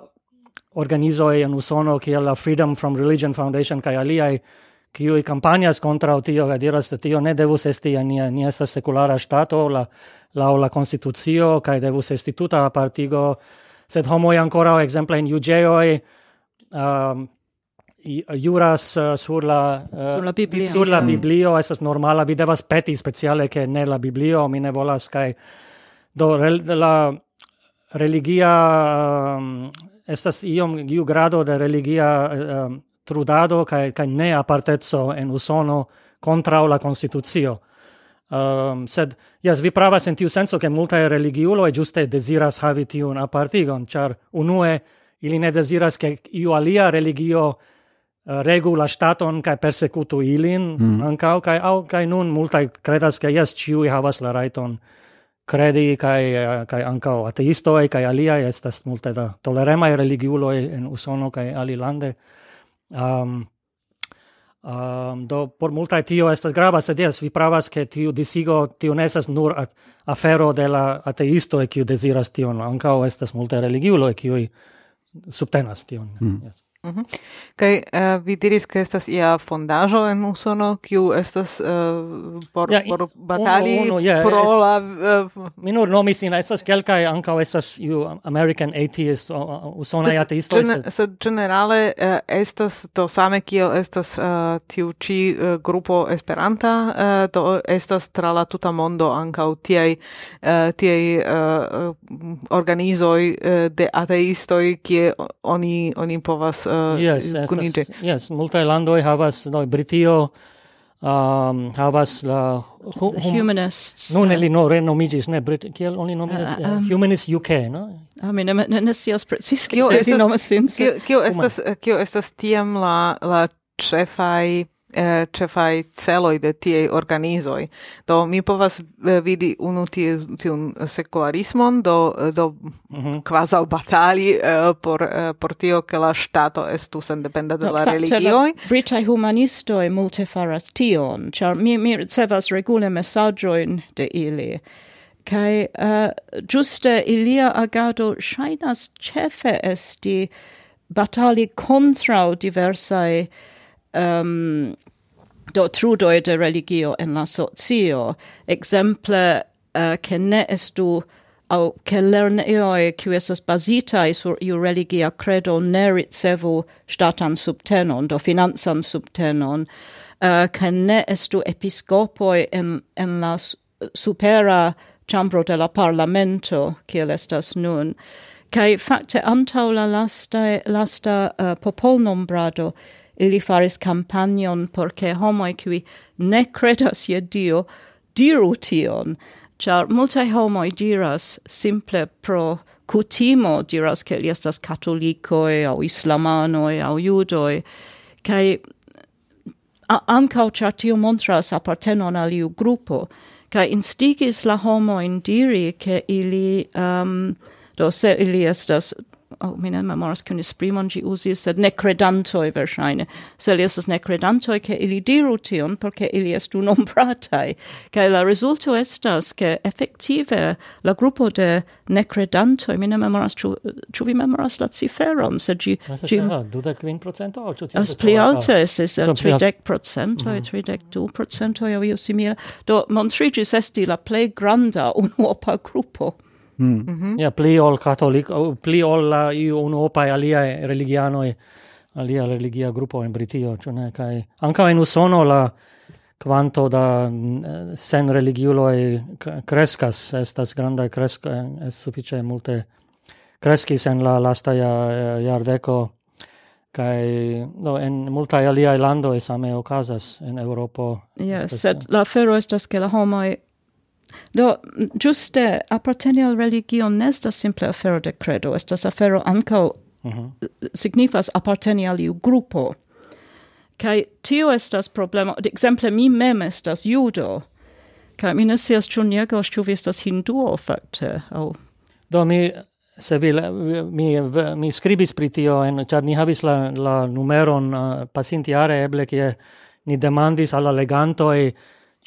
organizo en Usono, ki la Freedom from Religion Foundation, kai aliai, kiui campanias contra tio, kai diras, che tio ne devus esti, ni, ni esta seculara stato, la, la la constitucio, kai devus esti tuta partigo sed homo ancora, exemple, in Iugeioi, um, Uh, juras uh, sur la uh, sur la biblio. sur la mm. biblio mm. estas normala. Vi devas peti speciale ke ne la biblio mi ne volas kaj do rel, la religia um, estas iom iu grado de religia um, trudado kaj kaj ne aparteco en usono kontraŭ la konstitucio. Um, sed jes vi pravas en tiu senso ke multaj religiuloj ĝuste deziras havi tiun apartigon ĉar unue ili ne deziras ke iu alia religio Eh, regu la staton kai persecutu ilin mm. mm. ankaŭ kai au kai nun multaj credas ke yes ĉiuj havas la raiton credi kai eh, kai ankau ateisto e kai alia estas multe da toleremaj religiulo en Usono kaj alilande um, um, do por multaj tio estas grava sed jes vi pravas ke tio disigo tio nesas nur at, afero de la e kiu deziras tion ankaŭ estas multe religiulo e kiu subtenas tion mm. yes. Mhm. Kaj uh, vi diris ke estas ia fondaĵo en Usono kiu estas uh, por ja, por batali uno, uno, yeah, pro es, la uh, mi nur nomis in estas kelkaj ankaŭ estas iu American atheist uh, usonaj ateistoj gen, sed generale uh, estas to same kiel estas uh, tiu ĉi uh, grupo Esperanta uh, do estas tra la tuta mondo ankaŭ tiaj uh, tiaj uh, organizoj uh, de ateistoj kie oni oni povas uh, uh, yes, kunite. Yes, multaj landoj havas, no, Britio um, havas la hum, humanists. Non, ili uh, no renomigis, ne, Brit, kiel oni nomigas? Uh, um, Humanist UK, no? I mean, ne, ne, ne sias precis, kio estas, nomas sin. Kio, kio estas, kio estas tiam la, la cefai eh, cefai celoi de tiei organizoi. Do mi povas eh, vidi unu tie, tiun secularismon, do, do mm -hmm. quasau batali eh, por, eh, por tio che la stato estus endependa de no, la religioi. Britai humanistoi multe faras tion, char mi, mi ricevas regule messagioin de ili kai uh, giuste ilia agado shainas cefe esti batali contra diversae um, do trudoi de religio en la socio, exemple eh, uh, che ne estu au che lerneoi qui esas basitai sur iu religia credo ne ricevu statan subtenon, do finanzan subtenon, eh, uh, che ne estu episcopoi en, en la supera chambro de la parlamento, kiel estas nun, kai facte antau la lasta, lasta uh, popolnombrado, ili faris campagnon por che homoi qui ne credas je Dio diru tion, char multae homoi diras simple pro cutimo, diras che li estas catolicoi, au islamanoi, au judoi, cae ancau char tio montras appartenon al iu gruppo, cae instigis la homoin diri che ili, um, do se ili estas oh, mi ne memoras kun esprimon ĝi uzis, sed ne credantoj verŝajne. Se li estas ne credantoj, ke ili diru tion, por ke ili estu nombrataj. Kaj la rezulto estas, ke efektive la grupo de ne credantoj, mi ne memoras, ĉu, ču vi memoras la ciferon, sed ĝi... ĝi dudek kvin procento? Ah, pli alte estis tridek procentoj, tridek du procento, aŭ io simile. Do montrigis esti la plej granda unuopa grupo. Mm. Mm -hmm. Mhm. Ja, pli ol katolik, pli ol la iu unuopai aliae religianoi, alia religia gruppo in Britio, cioè ne, kai anca in usono la quanto da eh, sen religiuloi crescas, estas granda cresca, es eh, suffice multe crescis en la lasta ja, eh, iardeco, kai no en multa alia lando esame ocasas en Europo. Yes, sed la fero estas ke la homoj Do, giuste, apparteni al religion nestas simple afero de credo, estas afero anco uh -huh. signifas apparteni al iu gruppo. Kai tio estas problema, exemple mi mem estas judo, kai mi nesias ciu niego, ciu vi estas hinduo, facte, au... Do, mi se vi mi mi scribis pri tio en char ni havis la la numeron eh, uh, pasintjare eble kie ni demandis alla leganto e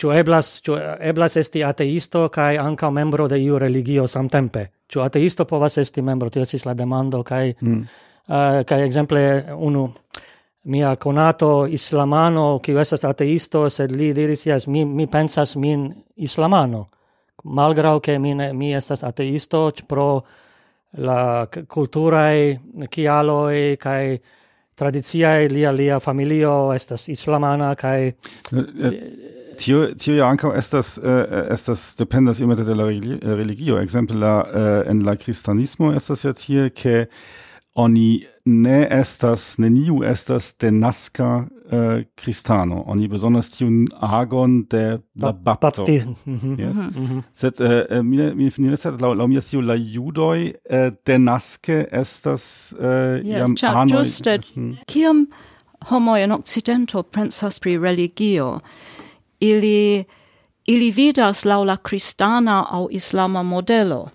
Ciu eblas ciu eblas esti ateisto kai anca membro de iu religio samtempe? Ciu ateisto povas esti membro? Tio esis la demando kai, mm. uh, kai exemple, unu mia conato islamano kiu esas ateisto sed li diris jes mi mi pensas min islamano malgrau che mi ne, mi estas ateisto pro la culturae kialoi, kai tradiziae lia lia familio estas islamana kai... Eh, eh, tio tio ja ankaŭ estas uh, estas dependas iomete de la eh, religio. Ekzemple la uh, en la kristanismo estas ja tie ke oni ne estas neniu estas denaska uh, kristano. Oni besonders tiun agon de la bapto. Mhm. yes. Mhm. mhm. sed uh, mi mi finiras la la mi tiu la judoi uh, de denaske estas uh, yes, iam anoj. Mhm. kiam homo in okcidento pensas pri religio ili ili vidas laŭ la kristana aŭ islama modelo.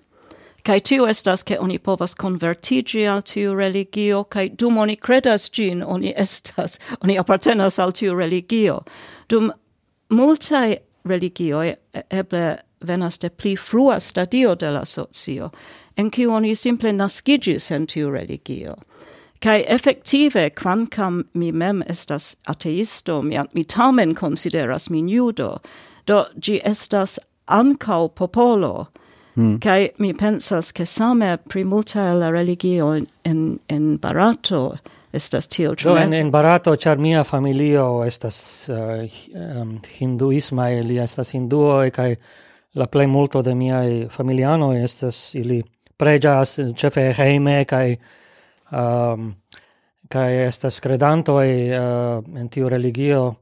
kai tio estas, ke oni povas konvertiĝi al tiu religio, kai dum oni kredas gin oni estas, oni apartenas al tiu religio. Dum multaj religioj eble venas de pli frua stadio de la socio, en kiu oni simple naskiĝis en tiu religio. Kai effektive quamcam mi mem estas ateisto, mi, mi tamen consideras min judo, do gi estas ancau popolo, Mm. Kai mi pensas che same pri multa la religio en en Barato estas tio ĉu en, en Barato ĉar mia familio estas uh, um, hinduisma ili estas e kaj la plej multo de miaj familianoj estas ili preĝas ĉefe hejme kaj um, kai estas e uh, eh, en tiu religio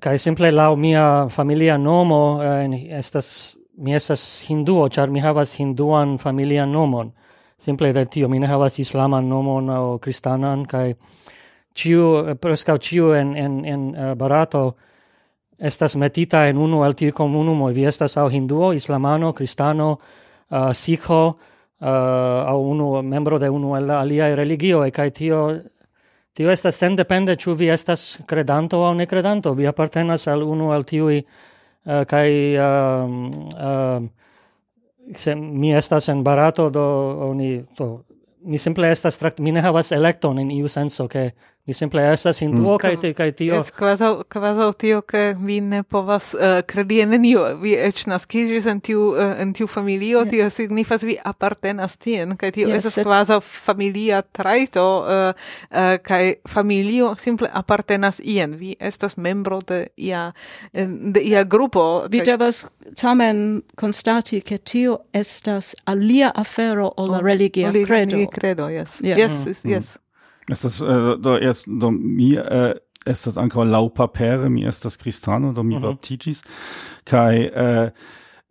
kai simple la mia familia nomo uh, estas mi estas hinduo char mi havas hinduan familia nomon. Simple de tio mi ne havas islaman nomon o kristanan kai ciu eh, preskaŭ ciu en en en uh, barato estas metita en unu el tiu komunumo vi estas au hinduo islamano kristano uh, sikho Eh, uh, au unu membro de unu el alia religio e kai tio, tio estas sendepende ciu vi estas credanto au ne credanto, vi appartenas al unu el tiui, uh, eh, kai uh, ehm, uh, ehm, se mi estas en barato, do oni, to mi simple estas trakt, mi ne havas elekton in iu senso, ke Ni simple estas hinduo mm. kaj te kaj tio. Es kvazaŭ kvazaŭ tio ke vi ne povas uh, kredi en nenio. Vi eĉ naskiĝis en tiu uh, en tiu familio, yeah. tio signifas vi apartenas tien kaj tio yes, estas et... familia trajto uh, uh, kaj familio simple apartenas ien. Vi estas membro de ia de ia grupo. Vi kaj... devas tamen konstati ke tio estas alia afero ol la religia credo. Religia credo, yes. Yes, yes. Mm. yes. yes. Ist das äh, da erst da mir äh, ist das ancora Laupapere, mir ist das cristano, da mir mhm. baptigis, kai äh,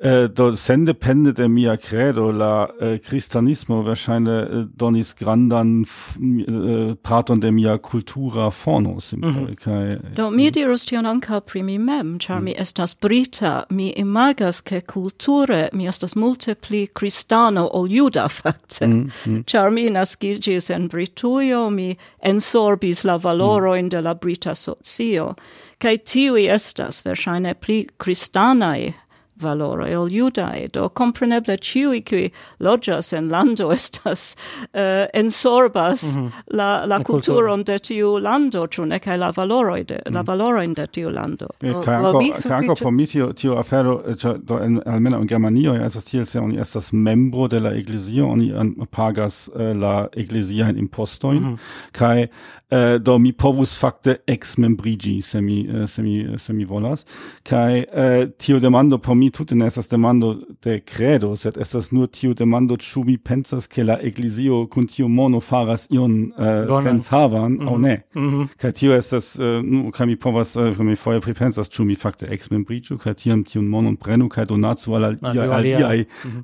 Eh, do sende pendet er mia credo la äh, eh, cristianismo verŝajne eh, äh, donis grandan eh, parton de mia cultura forno simple mm -hmm. do mi dirus tion ankaŭ primi mem char mm. mi estas brita mi imagas ke culture mi estas multe pli cristano ol juda fakte mm -hmm. char mi naskiĝis en Britujo mi ensorbis la valorojn mm. de la brita socio kai tiuj estas verŝajne pli cristanae valoroi ol iudae. Do compreneble ciui qui logias en lando estas uh, ensorbas mm -hmm. la, la, culturon de tiu lando, ciu ne, cae la valoroi de, mm -hmm. la valoroin de tiu lando. kanko cae anco, anco por mi tio, tiu afero, eh, do, en, almeno in Germanio, estas tiel se oni estas membro de la eglesio, oni pagas uh, la in impostoin, mm -hmm. cae uh, do mi povus fakte exmembrigi se mi uh, se mi se mi volas. Kaj uh, tio demando por mi tute ne estas demando de credo sed estas nur tio demando ĉu mi pensas ke la eklezio kun tiu mono faras ion uh, senhavan mm -hmm. aŭ ne. Mm -hmm. kaj tio estas uh, nu kaj mi povas uh, mi foje pripensas ĉu mi fakte exmembriĝu kaj tiam tiun monon prenu kaj donatu al aliaj mhm.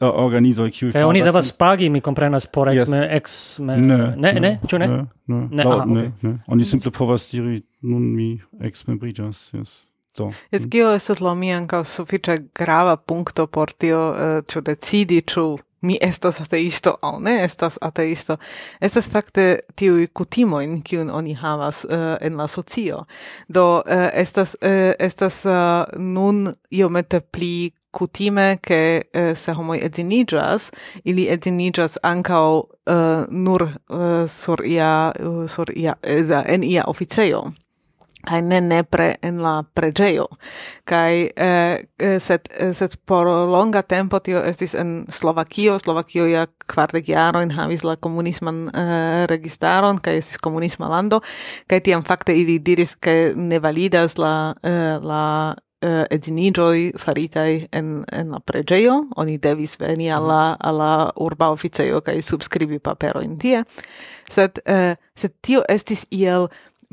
organizoj kiuj kaj oni devas pagi mi komprenas por ex yes. ex ne. Ne ne? Ĉu ne. Ne oh, ne, okay. ne. Oni mhm. simple povas diri, nun mi exmembrigas, yes. Do. Es mhm. gio estas la mi ankaŭ sufiĉe grava puncto por tio, uh, uh, decidi, ĉu mi estas ateisto au ne estas ateisto. Estas fakte tiui kutimoin, kiun oni havas uh, en la socio. Do uh, estas uh, estas uh, nun iomete pli kutime che eh, se homoi edzinigas, ili edzinigas ancau uh, eh, nur uh, sur ia, eh, sur ia, eza, en ia oficejo. Kai ne nepre en la pregeo kai eh, set set por longa tempo tio estis en Slovakio. Slovakio ja kvardek jarojn havis la komunisman eh, registaron kai estis komunisma lando. Kai tiam fakte ili diris ke ne validas la eh, la Eh, uh, edinigioi faritai en, en la pregeio, oni devis veni alla, alla urba officeio kai subscribi paperoin tie, sed, uh, sed tio estis iel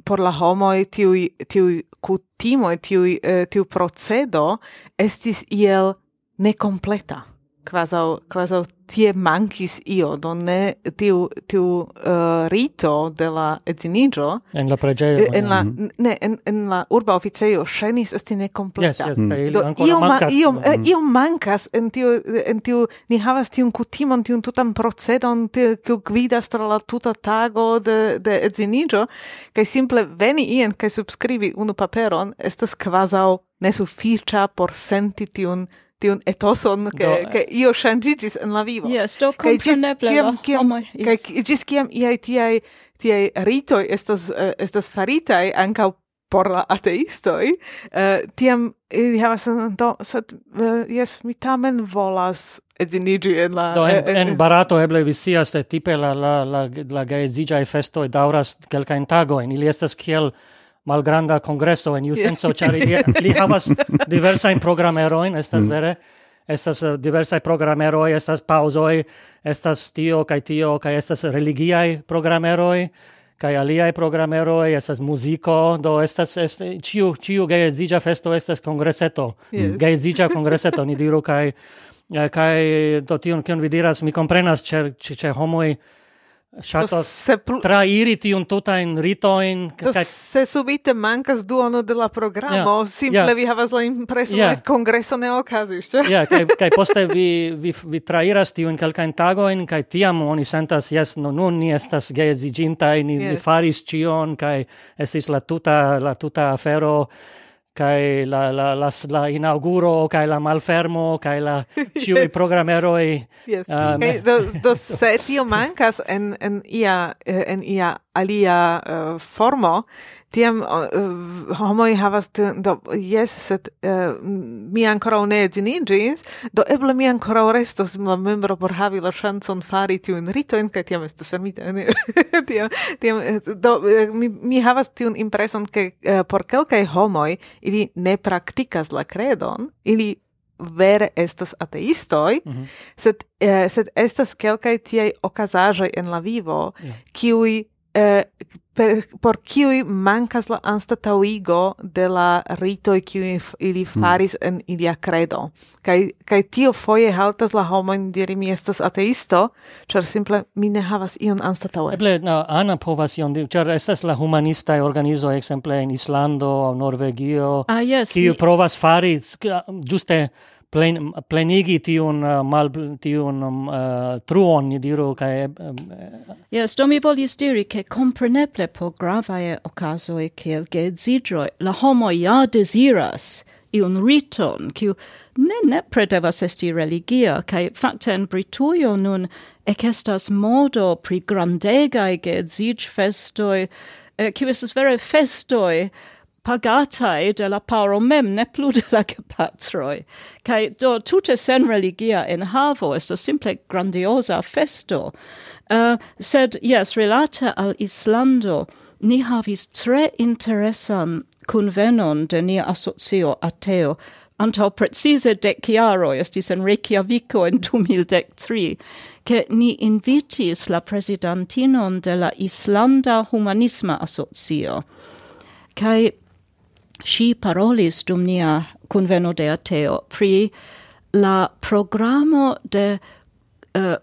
por la homoi tiui, tiui cutimoi, tiui, uh, eh, tiu procedo estis iel necompleta quasau, quasau tie mankis io, donne tiu, tiu uh, rito de la etinigio En la pregeo eh, En la, mm -hmm. ne, en, en la urba officio shenis esti ne completa. Yes, yes, mm. Do, iom, mancas. Mm. -hmm. iom eh, mhm. mancas en tiu, en tiu, ni havas tiun kutimon tiun tutan procedon, tiu, kiu gvidas tra la tuta tago de, de etinigio kai simple veni ien, kai subscribi unu paperon, estas quasau nesufficia por senti tiun tiun etoson ke ke eh. io ŝanĝiĝis en la vivo. Yes, do kompreneble. Che ĝis kiam iai tiai tiai ritoi estas uh, estas faritai anca por la ateistoi, uh, eh, tiam ili havas do sed uh, yes, mi tamen volas edziniĝi en la do, en, en, en Barato eble vi scias tipe la la la la gaedzigiai festoi dauras kelkain tagoin, ili estas kiel malgranda congresso en iu senso ĉar li, li havas diversajn programerojn estas mm. vere estas uh, diversaj programeroj estas paŭzoj estas tio kaj tio kaj estas religiaj programeroj kaj aliaj programeroj estas muziko do estas est, ĉiu ĉiu geedziĝa festo estas kongreseto yes. geedziĝa kongreseto ni diru kaj eh, kaj do tion kion vi diras mi komprenas ĉe ĉe homoj Ŝatas pl... trairi tiun tutajn ritojn. Kaj... Se subite mankas duono de la programo, yeah, simple yeah. vi havas la impreso, yeah. ke kongreso ne okazis. Ja, yeah, kai, kaj poste vi, vi, vi trairas tiun kelkajn tagojn, kaj tiam oni sentas, yes, no, nun ni estas geedziĝintaj, ni, yeah. ni faris cion, kai esis la tuta, la tuta afero kai la la la la inauguro kai la malfermo kai la ciu yes. Uh, programero e yes. um, hey, do do se tio mancas en en ia eh, en ia alia uh, formo tiam uh, homoi havas t do yes, set uh, mi ankoraŭ ne edziniĝis do eble mi ancora restos la membro por havi la chanson fari tu in kaj tiam estas fermita tiam, tiam do mi, mi havas un impreson ke uh, por kelkaj homoi ili ne praktikas la credon, ili vere estas ateistoi, mm -hmm. sed, uh, sed estas kelkaj tiaj okazaĵoj en la vivo, yeah. kiuj eh, per, por kiui mancas la anstatauigo de la ritoi kiui ili hmm. faris mm. en ilia credo. Kai, kai tio foie haltas la homo in diri mi estas ateisto, char simple mi ne havas ion anstataue. Eble, no, ana povas ion diri, char estas la humanista organizo, exemple, in Islando, Norvegio, ah, yes. kiu provas fari, giuste, plen, plenigi tiun uh, mal tiun um, uh, truon ni diru kaj um, uh, Yes, do mi volis diri ke kompreneble po gravaj okazoj kiel geedzidroj la homo ja deziras iun riton, kiu ne ne predevas esti religia, cae fakte en Britujo nun ekestas modo pri grandegae geedzig festoi, eh, kiu estes vere festoi, pagatai de la paro mem, ne plu de la gepatroi. Kai do tute sen religia in havo, esto simple grandiosa festo. Uh, sed, yes, relate al Islando, ni havis tre interesan convenon de nia asocio ateo, antau precise dec chiaroi, estis en Reykjavico in 2013, che ni invitis la presidentinon de la Islanda Humanisma Asocio. Kai si parolis dum nia conveno de ateo pri la programo de uh,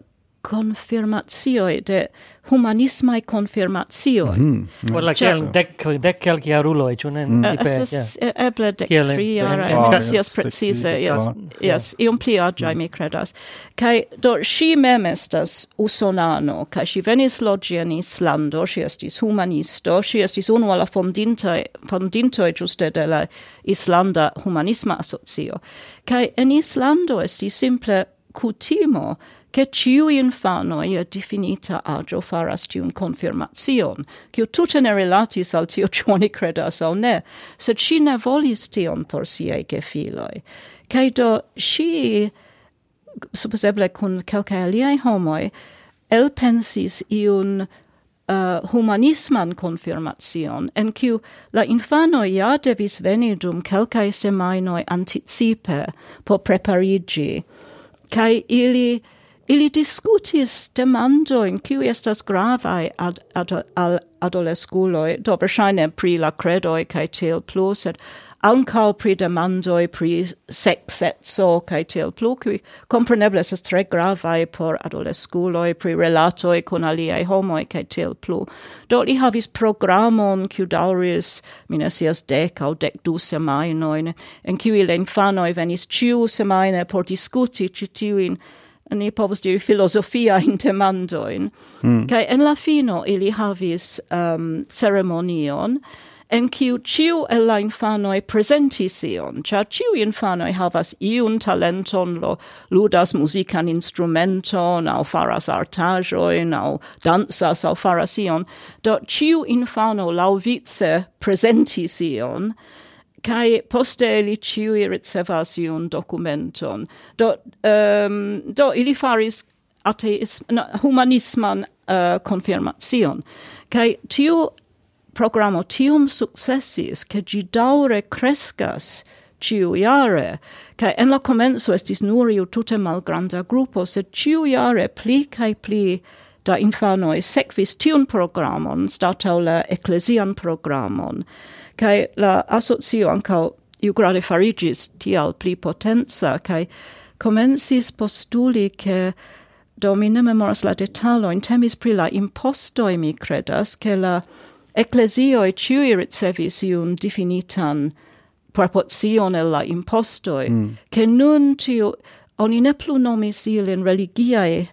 confirmatio de humanismai confirmatio Mm -hmm. Well, like, Cial, dec, dec calci aruloi, ciu ne? Mm. Eh, Esses, uh, eble dec tri ara, oh, yes, yes, precise, yes, yes, yes, ium pli agiae, mi credas. Cai, do, si mem estas usonano, cai si venis logi in Islando, si estis humanisto, si estis unu alla fondintoi, fondintoi giuste de la Islanda Humanisma Associo. Cai, en Islando estis simple cutimo, che ciu infano ia definita agio faras tiun confirmation, cio tutte ne relatis al tio cioni credas au ne, sed si ne volis tion por siei gefiloi. Cai do si, supposeble cun calcae aliae homoi, elpensis iun uh, humanisman confirmation, en kiu la infano ja devis veni dum quelcae semainoi anticipe por preparigi, cae ili Ili discutis demandoin qui estas gravae ad, ad, ad adolesculoi, do versaine pri la credoi cae tiel plu, sed ancao pri demandoi pri sex, etso cae tiel plu, qui compreneble estes tre gravae por adolesculoi, pri relatoi con aliei homoi cae tiel plu. Do li havis programon qui dauris, minesias dec au dec du semainoin, en qui le infanoi venis ciu semaine por discuti citiuin ni povus diri filosofia in temandoin. Mm. Kai en la fino ili havis um, ceremonion en kiu ciu el la infanoi presentis ion, cia ciu infanoi havas iun talenton, lo ludas musican instrumenton, au faras artajoin, au dansas, au faras ion, do ciu infano lauvice presentis ion, kai poste li ciui ricevas iun documenton. Do, um, do ili faris ateism, no, humanisman uh, confirmation. Kai tiu programo tium successis, che gi daure crescas ciu iare, kai en la comenzo estis nur iu tute malgranda gruppo, sed ciu iare pli kai pli da infanoi sekvis tiun programon, statau la ecclesian programon, kai la asocio iu grade farigis tial pli potenza kai comensis postuli che do mi ne memoras la detalojn temis pri la impostoi mi credas che la eklezioj ciui ricevis iun definitan proporcion el la impostoi, mm. ke mm. nun tiu oni ne plu nomis ilin religiae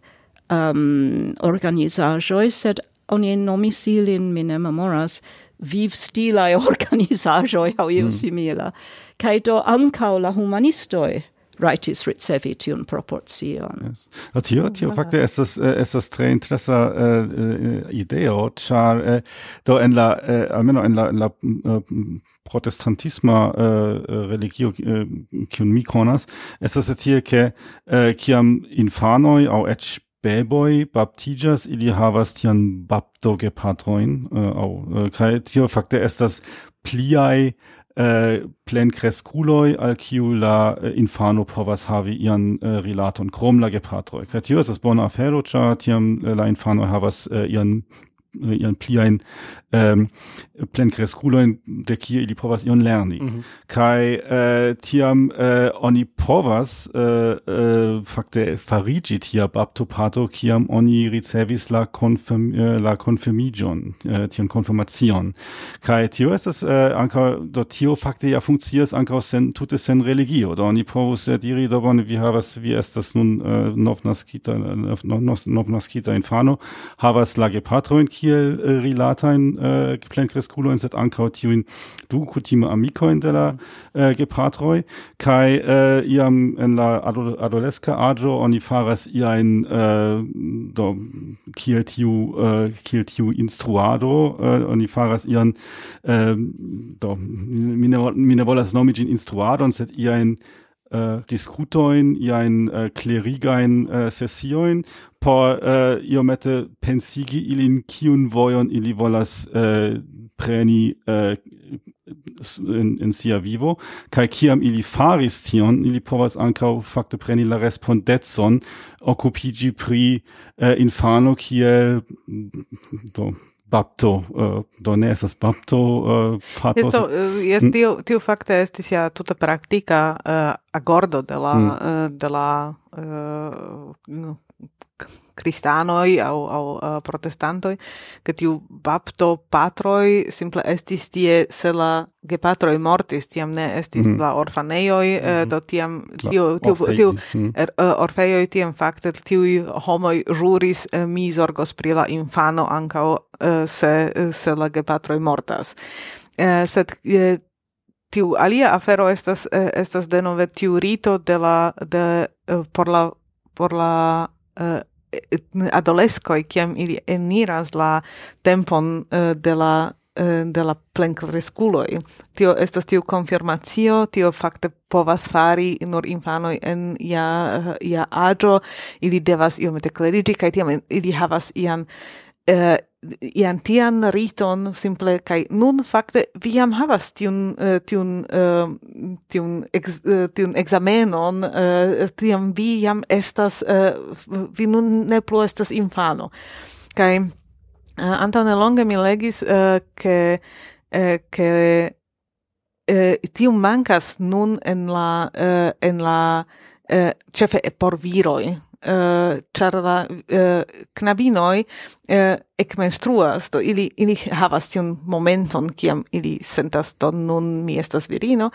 um, organizajoi, sed oni nomis ilin mi ne memoras vivstilai organizajoi au iu mm. simila. Cae do ancau la humanistoi raitis ricevi tiun proportion Yes. Tio, mm, tio ah. fakte estas, eh, estas tre interesa uh, ideo, char uh, do en la, uh, almeno en la, en la uh, protestantisma uh, religio uh, kiun mi konas, estas tie, ke uh, kiam infanoi au ec beboi baptijas ili havas tian baptogepatrojn uh, äh, au äh, uh, kai tio fakte estas pliai Uh, äh, plenkreskuloj al kiu la uh, infano povas havi ian uh, rilaton krom la gepatroi kai tio estas bona afero ĉar tiam la infano havas ian Äh, ian ähm plen plenkreskulojn de kie ili povas ion lerni. Mm -hmm. kai äh, tiam äh, oni povas uh, fakte farigi tia baptopato kiam oni ricevis la konfirm, la konfirmigion äh, tiam konfirmacion. Kai tio estas anka do tio fakte ja funkcias anka sen tute sen religio. Do oni povus diri do bone vi havas vi estas nun novnaskita novnaskita infano havas la gepatrojn kiel äh, uh, rilatajn uh, äh, plenkreskulojn, set ankaŭ tiujn du kutime amikojn de la uh, gepatroj. Kaj uh, iam en la ado adoleska aĝo oni faras iajn uh, do kiel tiu uh, kiel tiu instruado uh, oni faras ian uh, do mi ne, mi ne volas nomi ĝin instruadon sed iajn äh, discutoin iain äh, clerigain äh, sessioin por äh, iomete pensigi ilin kiun vojon ili volas äh, preni äh, in, in sia vivo kaj kiam ili faris tion ili povas ancau fakte preni la respondetson occupigi pri äh, infano kiel do bapto uh, do ne esas bapto uh, patos Esto, eh, es mm. tiu tiu fakte estis ja tuta praktika uh, agordo de la mm. uh, de la uh, cristanoi au, au uh, protestantoi, che tiu bapto patroi simple estis tie se la gepatroi mortis, tiam ne estis mm. la orfaneioi, mm. eh, do tiam tiu, tiu, Orfei. tiu mm. er, uh, orfeioi tiam fakte tiu homoi juris uh, eh, mi zorgos pri la infano ancao eh, se, se la gepatroi mortas. Eh, sed eh, tiu alia afero estas eh, estas denove tiu rito de la de eh, por la por la eh, adolescoi kiam ili eniras la tempon uh, de la uh, de la plenkreskuloj. Tio estas tiu konfirmacio, tio fakte povas fari nur infanoj en ja ja eh, aĝo, ili devas iomete klerigi kaj tiam ili havas ian uh, ian tian riton simple kai nun fakte vi jam havas tiun eh, tiun eh, tiun ex, eh, tiun ekzamenon tiam vi jam estas vi nun ne plu estas infano. Kaj antaŭ nelonge mi legis ke ke tiun mankas nun en la en la ĉefe por viroj. Eh, ĉar la eh, knabinoj eh, ekmenstruas, do ili ili havas tion momenton kiam ili sentas do nun mi estas virino,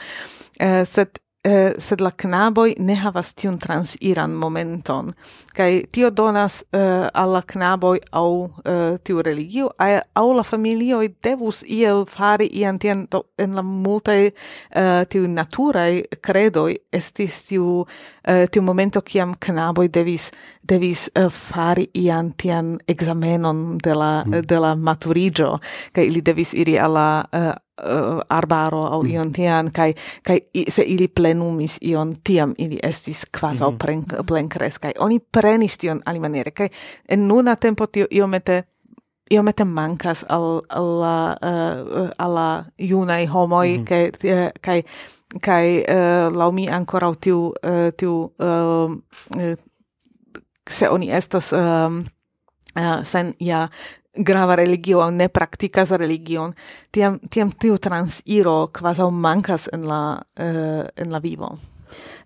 sed eh, sed la knaboj ne havas tiun transiran momenton Kai tio donas eh, alla knaboi knaboj eh, tiu religio au la familioi devus iel fari ian tien do, en la multaj eh, tiu naturaj credoi estis tiu eh, tiu momento kiam knaboj devis devis eh, fari ian tian examenon de la mm. de la maturigio, kai ili devis iri alla eh, uh, arbaro au mm. ion tian kai kai se ili plenumis ion tiam ili estis quasi mm. plen plenkres kai oni prenis tion alimaniere kai en nuna tempo tio iomete iomete mancas al eh, alla uh, alla junai homoi mm. kai -hmm. kai kai eh, uh, laumi ancora tiu uh, tiu uh, se oni estas um, uh, sen ja grava religio aŭ ne practicas religion, tiam tiam tiu transiro quasi mankas en la uh, en la vivo.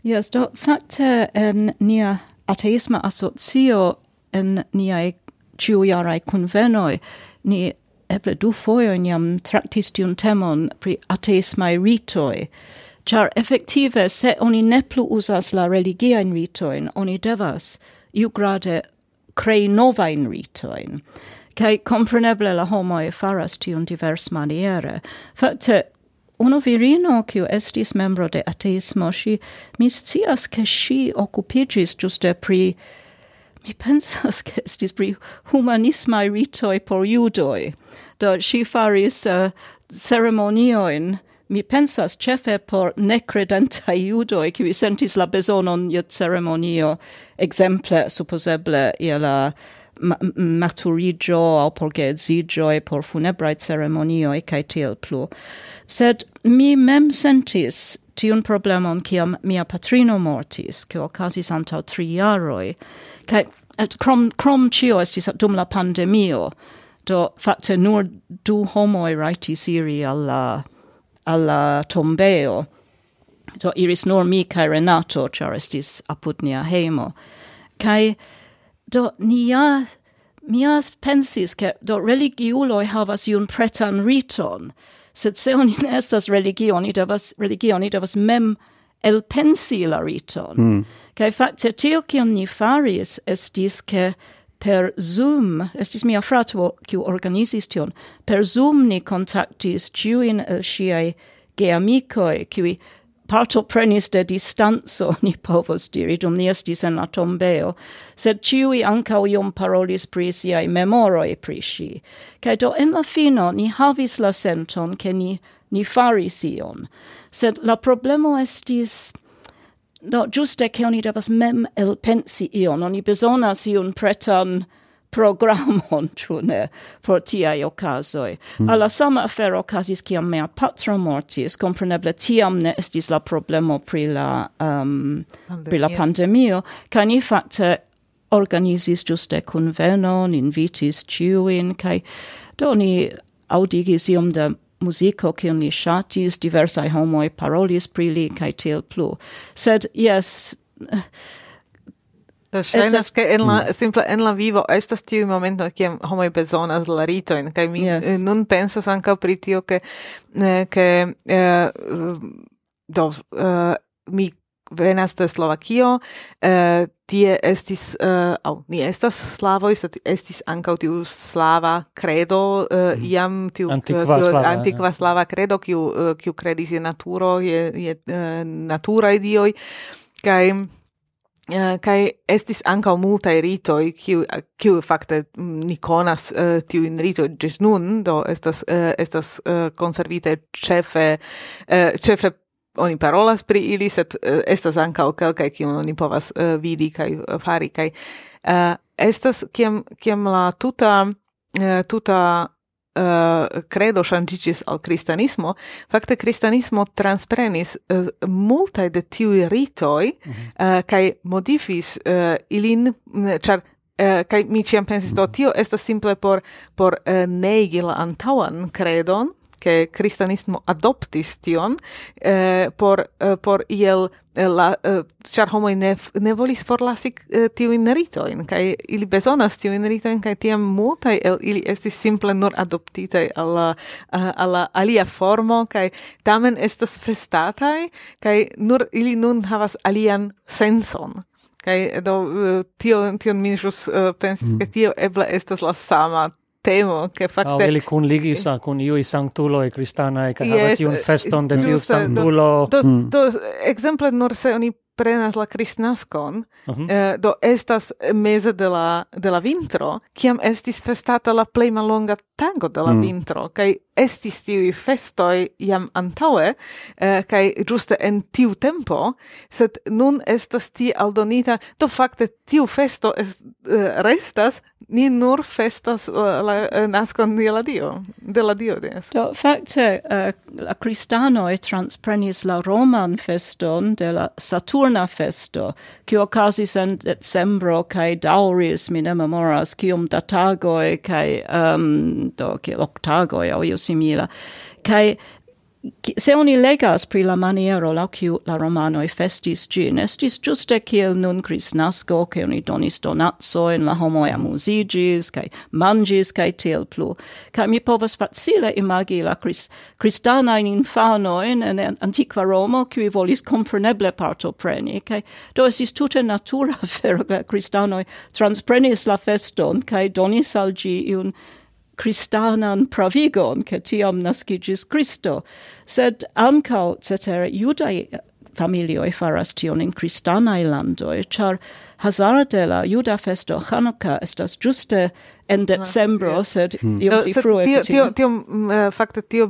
Yes, do fakte eh, en nia ateisma asocio en nia ciuiarai convenoi ni eble du foio jam tractis tiun temon pri ateismai ritoi char effective se oni ne plu uzas la religiajn ritoin oni devas iugrade nova in ritoin kai compreneble la homo e faras tiun divers maniere. Fakte, Uno virino, kiu estis membro de ateismo, si mi scias, ke si okupigis giuste pri mi pensas che estis pri humanisma ritoi por judoi. Do si faris eh, uh, ceremonioin, mi pensas cefe por necredentai judoi, qui sentis la besonon iet ceremonio, exemple, supposeble, ia la maturigio au por geedzigioi, por funebrae ceremonioi, cae tiel plu. Sed mi mem sentis tiun problemon kiam mia patrino mortis, cio ocasis antau tri jaroi, cae et crom, crom cio estis dum la pandemio, do facte nur du homoi raitis iri alla, alla tombeo, do iris nur mi cae Renato, char estis apud nia heimo, cae do nia mia pensis ke do religiuloj havas iun pretan riton sed se oni ne estas religio oni devas religio oni devas mem elpensi la riton mm. kaj fakte tio kion ni faris estis ke per Zoom, estis mia frato kiu organizis tion, per Zoom ni kontaktis ciuin el sciai geamicoi, kiui parto prenis de distanzo, ni povos diri, dum ni estis en la tombeo, sed ciui ancau iom parolis pri siai memoroi pri si. Cai do en la fino ni havis la senton che ni, ni faris ion, sed la problemo estis... No, giuste che oni devas mem el pensi ion, oni besonas iun pretan programon, ĉu ne, por tiaj okazoj. Mm. Al la sama afero okazis kiam mia patro mortis, kompreneble tiam ne estis la problemo pri la, um, pri la pandemio, kaj ni fakte organizis ĝuste kunvenon, invitis ĉiujn, kaj do ni audigis iom da musico che ni shatis diversaj homoi parolis pri li kai til plu. Sed, yes Do ŝajnas ke en la mm. simple en la vivo estas tiu momento kiam homoj bezonas la ritojn kaj mi yes. Eh, nun pensas ankaŭ pri tio ke ke eh, do uh, mi venas de Slovakio, eh, tie estis, uh, au, ni estas slavoj, sed estis ankaŭ tiu slava credo, mm. iam tiu antikva slava, antikva ja. slava credo, kiu, kiu credis je naturo, je, je uh, naturaj dioj, kaj Uh, kai estis anka multa rito i kiu kiu fakte mm, ni konas eh, uh, tiu in rito jes nun do estas uh, estas uh, konservite ĉefe uh, ĉefe oni parolas pri ili sed uh, estas ankaŭ kelkaj kiun oni povas uh, vidi kaj uh, fari kaj uh, estas kiam kiam la tuta uh, tuta uh, credo shangigis al cristianismo, fakte cristianismo transprenis eh, uh, multae de tiui ritoi, mm -hmm. uh, eh, cae modifis uh, ilin, char Uh, kai mi ciam pensis do tio estas simple por por uh, negi la antaŭan credon che cristianismo adoptis tion uh, por uh, por iel Eh, la eh, char homo ne ne volis forlasi eh, tiu inerito in kai ili bezonas tiu inerito in kai tiam multa el ili estis simple nur adoptita alla alla alia formo kai tamen estas festatai kai nur ili nun havas alian senson. Kai do tio tio mi jus pensis mm. ke tio ebla estas la sama temo che fakte ah, oh, ili kun ligis eh, kun iu sanktulo e cristana e che yes, havas eh, feston de tiu sanktulo do, do, mm. do exemple nur se oni prenas la kristnaskon uh -huh. eh, do estas meze de la de la vintro kiam estis festata la plej malonga tago de la mm. vintro kaj estis tiuj festoj jam antaŭe eh, kaj ĝuste en tiu tempo sed nun estas ti aldonita do fakte tiu festo est, eh, restas ni nur festas uh, la uh, nascon de la Dio, de la Dio des. Do, facte, uh, la cristanoi transprenis la roman feston de la Saturna festo, qui occasis en decembro, kai dauris, mi ne memoras, cium datago e kai um, do, octago octagoi, io simila, kai se oni legas pri la maniero la kiu la romano e festis gin, estis ĝuste kiel nun Kristnasko, ke oni donis donacojn, la homoj amuzigis kaj mangis kaj tiel plu. Kaj mi povas facile imagi la krist kristanajn infanojn en antikva Romo, kiu volis kompreneble partopreni, kaj do estis tute natura fero ke la kristanoj transprenis la feston kaj donis al un cristanan pravigon, che tiam nascigis Christo, sed ancao, cetere, judai familioi faras tion in cristanae landoi, char hazarde la juda festo Hanukkah estas giuste en ah, decembro, ah, yeah. sed mm. io, io, io, tio, tio, io, io, io, io, io, io,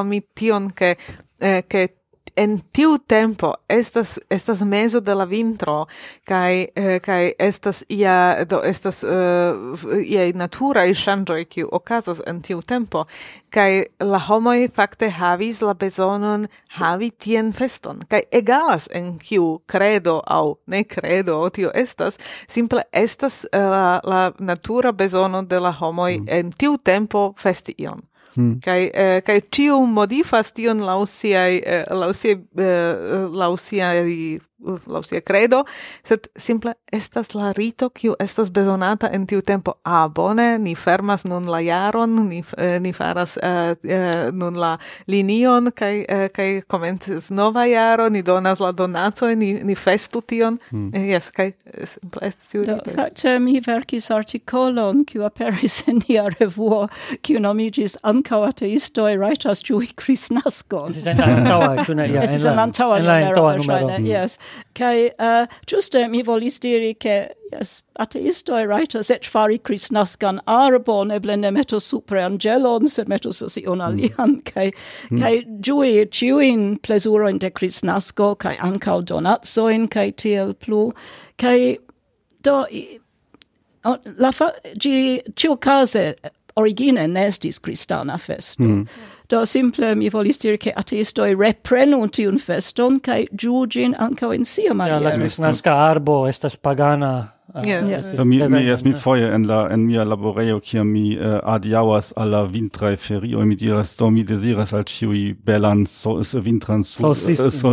io, io, io, che io, io, en tiu tempo estas estas mezo de la vintro kaj eh, kaj estas ia do estas eh, uh, ia natura i ŝanĝoj kiu okazas en tiu tempo kaj la homoj fakte havis la bezonon havi tien feston kaj egalas en kiu credo au ne credo tio estas simple estas uh, la, la natura bezono de la homoj mm. en tiu tempo festi ion Mm. Kai eh, kai tiu modifas tion lausiai eh, lausiai eh, eh lausiai laŭ sia credo, sed simple estas la rito kiu estas bezonata en tiu tempo. Ah, bone, ni fermas nun la jaron, ni, eh, ni faras eh, eh, nun la linion, kai, eh, kai komencis nova jaro, ni donas la donaco, ni, ni festu tion. Eh, mm. Yes, kai eh, simple estas tiu rito. Do, facce mi verkis artikolon kiu aperis en nia revuo, kiu nomigis ankaŭ ateistoj rajtas ĝui kristnaskon. Es en antaŭa, ĉu ne? Ja, en antaŭa numero, yes. Kai uh, giuste mi volis diri che yes, ateisto e writer set fari Christnascan arbon, eble blende meto super angelon, sed metus ion alian, mm. kai, mm. kai giui plesuro in de Christnasco, kai ancau donatsoin, kai tiel plu, kai do... I, la fa, gi, ciu case origine nestis christana cristana festo. Mm. Do simple mi volis dire che ateistoi reprenu tiun feston kai giugin ankaŭ in sia maniero. Ja, la kristnaska arbo estas pagana Yeah. Yeah. Mi, mi es mi foje en la en mia laboreo, kiam mi eh, uh, adiawas alla la ferio, mi diras do mi desiras al ciui belan so, vintran solsticon.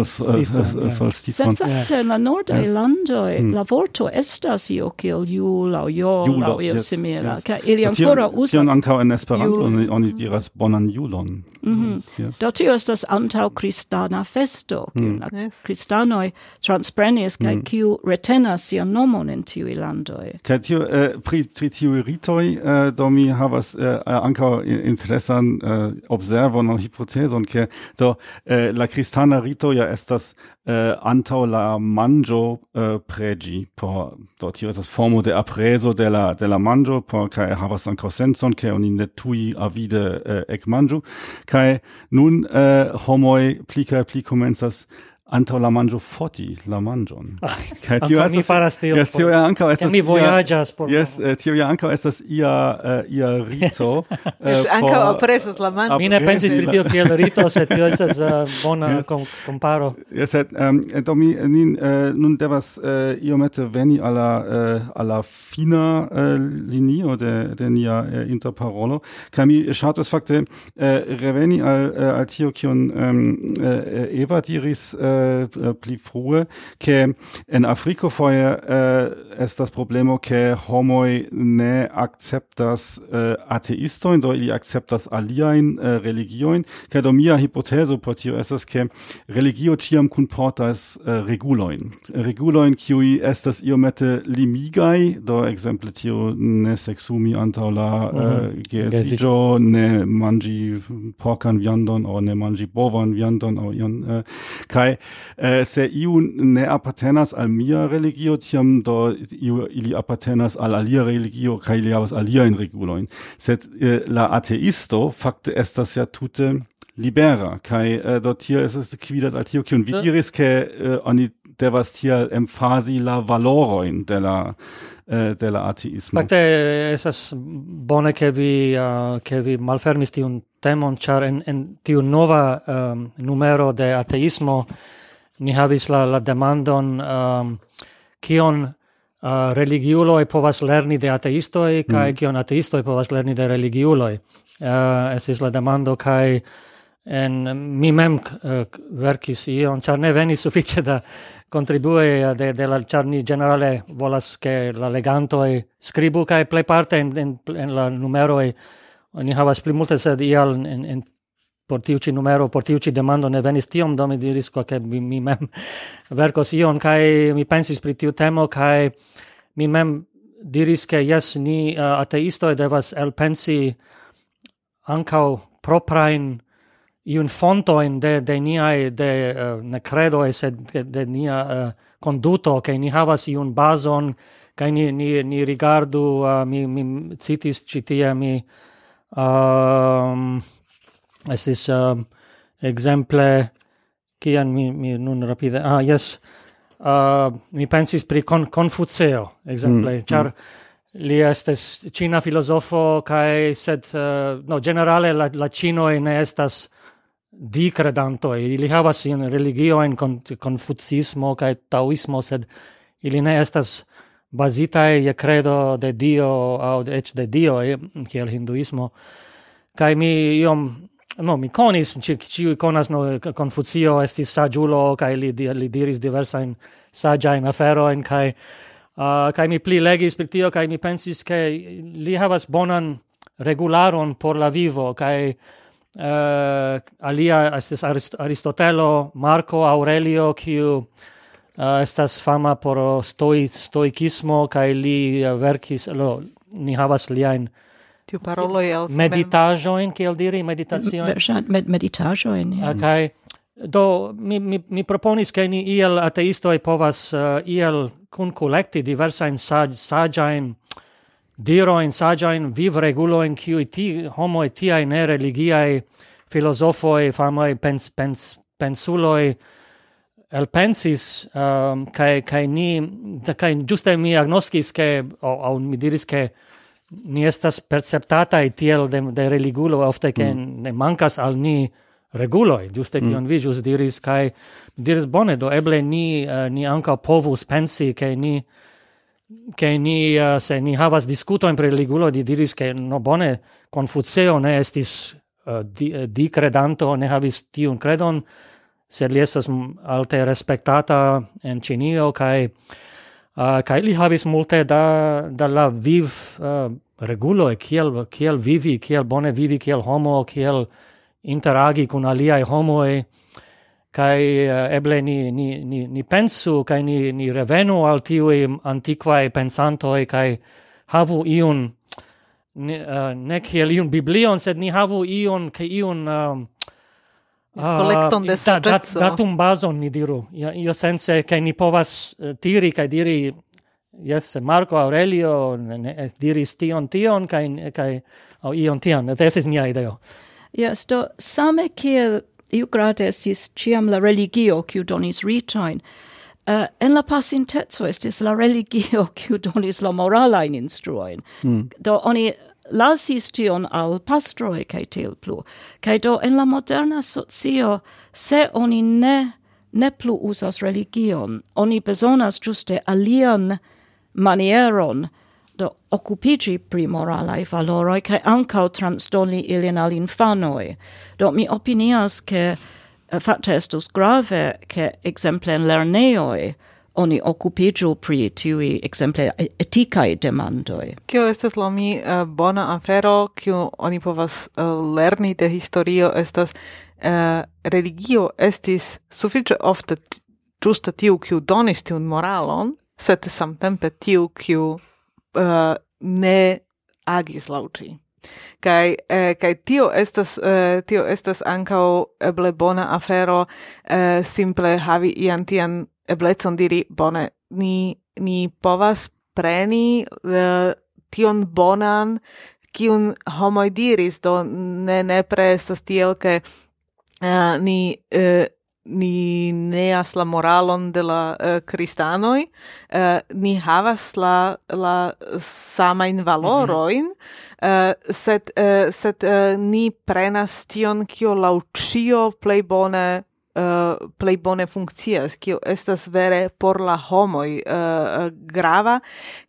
Fakte en la nordaj mm. la vorto estas io kiel jul, au jo, au io simila kaj ili ancora usas. Tion ankaŭ en Esperanto oni diras bonan julon. Mm -hmm. yes. Do tio estas antau Christana festo, kiu mm. la yes. Christanoi transprenis, mm. kiu retenas sian nomon in tiui landoi. Kai tio, eh, pri, pri tiui ritoi, eh, do mi havas eh, eh anca interesan eh, observon al hypoteson, ke do eh, la Christana rito ja estas eh, antau la manjo eh, pregi por do tio estas formo de apreso de la de la manjo por kai havas ankaŭ sencon ke oni ne tui avide eh, ek manjo kai nun eh, homoi plika pli komencas antaŭ la manĝo foti la manĝon. Ah, Kaj tio estas mi faras tio. Yes, tio ja ankaŭ estas. Mi vojaĝas por. Yes, eh, tio ja ankaŭ estas ia uh, ia rito. uh, ankaŭ apresos la manĝon. Mi ne pensis pri tio kiel rito, sed tio estas uh, bona yes. kom komparo. Yes, sed um, do mi nin, uh, nun devas uh, iomete veni alla uh, alla fina uh, linio de de nia uh, interparolo. Kaj mi ŝatas fakte uh, reveni al uh, al tio kion um, uh, Eva diris uh, Äh, äh, pli frue che en Afriko foje äh, estas problemo che homoj ne akceptas ateistojn do ili akceptas aliajn religiojn kaj do mia hipotezo por tio estas ke religio ĉiam kunportas regulojn. Regulojn kiuj estas iomete limigaj do ekzemple tio ne seksumi antaŭ la mhm. geedziĝo ne mangi porkan viandon aŭ ne mangi bovan viandon aŭ ion kaj eh, se iu ne appartenas al mia religio, tiam do iu ili appartenas al alia religio, kai ili havas aliajn reguloin. Sed eh, la ateisto fakte estas ja tute libera, kai eh, äh, do tia es es quidat al tio, kiun vi hm? diris, ke eh, oni devas tiel emphasi la valoroin de la de la ateismo. Fakte esas bone ke vi uh, ke vi malfermis tiun temon char en en tiu nova um, numero de ateismo ni havis la, la demandon um, kion uh, religiuloj povas lerni de ateisto e mm. kaj mm. kion ateistoj povas lerni de religiuloj. Uh, estis la demando kaj en mi mem uh, verkis ion, char ne venis sufiĉe da contribue de de la charni generale volas ke la leganto e scribu kai play parte en en, en la numero e ni havas pli multe sed ial en en por tiu ĉi numero, por tiu ĉi demando ne venis tiom, do mi diris ke mi mem verkos ion kaj mi pensis pri tiu temo kaj mi mem diris ke jes ni uh, ateistoj devas elpensi ankaŭ proprajn iun fontoin de de niai de uh, ne credo e sed de, de nia eh, uh, conduto che ni havas iun bazon che ni ni ni rigardu uh, mi mi citis citia mi um, Estis um, exemple, kian mi, mi nun rapide, ah, yes, uh, mi pensis pri con, Confuceo, exemple, mm, char mm. li estes china filosofo, kai sed, uh, no, generale la, la chino ne estas di credantoi, ili havas in religioen con, confucismo kai taoismo, sed ili ne estas basita e credo de Dio, au ech de Dio, e kiel hinduismo, kai mi iom No, mi conis, ci, ci conas, no, Confucio esti sagiulo, kai li, li diris diversa in sagia in afero in kai uh, kai mi pli legis per tio, kai mi pensis che li havas bonan regularon por la vivo, kai uh, alia estis Arist Aristotelo, Marco Aurelio, kiu uh, estas fama por stoi, stoicismo, kai li uh, verkis, lo, ni havas liain tiu parolo el meditaĵojn kiel diri meditacio med, meditaĵojn ah, kaj do mi mi mi proponis ke ni iel ateistoj povas uh, iel kunkolekti diversajn saĝ saĝajn diroin in viv regulojn kiuj ti homo et ti ne religiaj filozofoj famaj pens, pens, pensuloj el pensis um, eh, kai kai ni kaj ĝuste mi agnoskis ke o mi diris ke ni estas perceptata tiel de, de religulo ofte ke mm. ne mancas al ni reguloj ĝuste mm. kion vi jus diris kai diris bone do eble ni uh, ni anka povus pensi ke ni ke ni uh, se ni havas diskutojn pri religulo di diris ke no bone Konfuceo ne estis uh, di, di credanto ne havis tiun credon se li estas alte respektata en Ĉinio kaj Ah, uh, kai li havis multe da da la viv uh, regulo e kiel kiel vivi kiel bone vivi kiel homo kiel interagi kun aliaj homoj. Kai uh, ah, eble ni ni ni ni pensu kai ni ni revenu al tiui antiquae pensantoi kai havu iun ne, uh, ne kiel iun biblion sed ni havu iun ke iun um, collecton de ah, saggezzo. Dat, datum bazon, ni diru. Io, io sense che ni povas eh, tiri, kai diri, yes, Marco Aurelio ne eh, diris tion tion, kai, kai oh, ion tion. Et esis mia ideo. Yes, do same kiel Iucrates is ciam la religio, kiu donis ritain Uh, eh, en la pasinteco estis la religio kiu donis la moralain instruojn. Mm. Do oni lasis tion al pastroi kai til plu. kai do en la moderna socio, se oni ne, ne plu usas religion, oni bezonas giuste alian manieron do occupici pri moralai valoroi kai ancau transdoni ilin al infanoi. Do mi opinias che eh, facte estus grave che exemple in lerneoi oni occupigio pri tiui exemple eticae demandoi. Cio estes la mi uh, bona afero, cio oni povas uh, lerni de historio, estas uh, religio estis suffice ofte giusta tiu cio donis tiun moralon, sed samtempe tiu cio uh, ne agis lauci. Kai eh, kai tio estas eh, tio estas ankaŭ eble bona afero eh, simple havi ian tian eblecon diri, bone, ni, ni povas preni uh, tion bonan, kiun homoj diris, do ne nepre estas tiel, ke uh, ni uh, ni neas la moralon de la uh, cristanoi, uh, ni havas la, la samain valoroin, mm -hmm. uh, sed, uh, sed uh, ni prenas tion, kio lau cio plei bone Eh, uh, plei bone funkcias, kio estas vere por la homoj uh, grava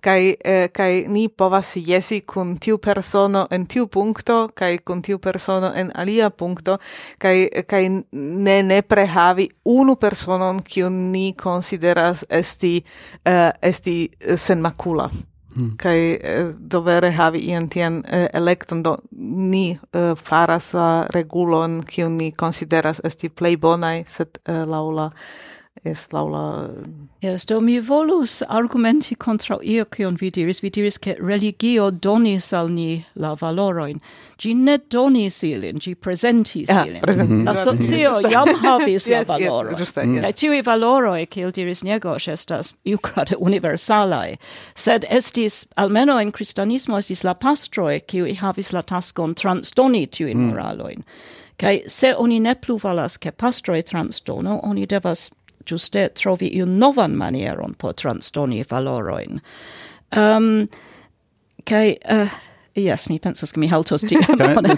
kaj uh, kaj ni povas jesi kun tiu persono en tiu punkto kaj kun tiu persono en alia punkto kaj kaj ne ne prehavi unu personon kiu ni konsideras esti uh, esti senmakula. Mm. kai eh, dovere havi ian tian eh, electon do ni eh, faras la regulon, kiu ni konsideras esti plej bonaj, sed eh, laula la est laula... Yes, do mi volus argumenti contra io cion vi diris. Vi diris che religio donis al ni la valoroin. Gi ne donis ilin, gi presentis ah, ilin. Present. Mm -hmm. La socio jam havis yes, la valoroin. Yes, giuste, yes. La tiui valoroi, cil diris Niegosh, estas iucrate universalae. Sed estis, almeno in cristianismo, estis la pastroi, ciui havis la taskon transdoni tiuin mm. moraloin. Kai se oni ne plu valas ke pastroi transdono, oni devas giuste trovi iun novan manieron por transdoni valoroin. Ehm, um, kai... Uh, eh, Yes, mi pensas, che mi haltos ti.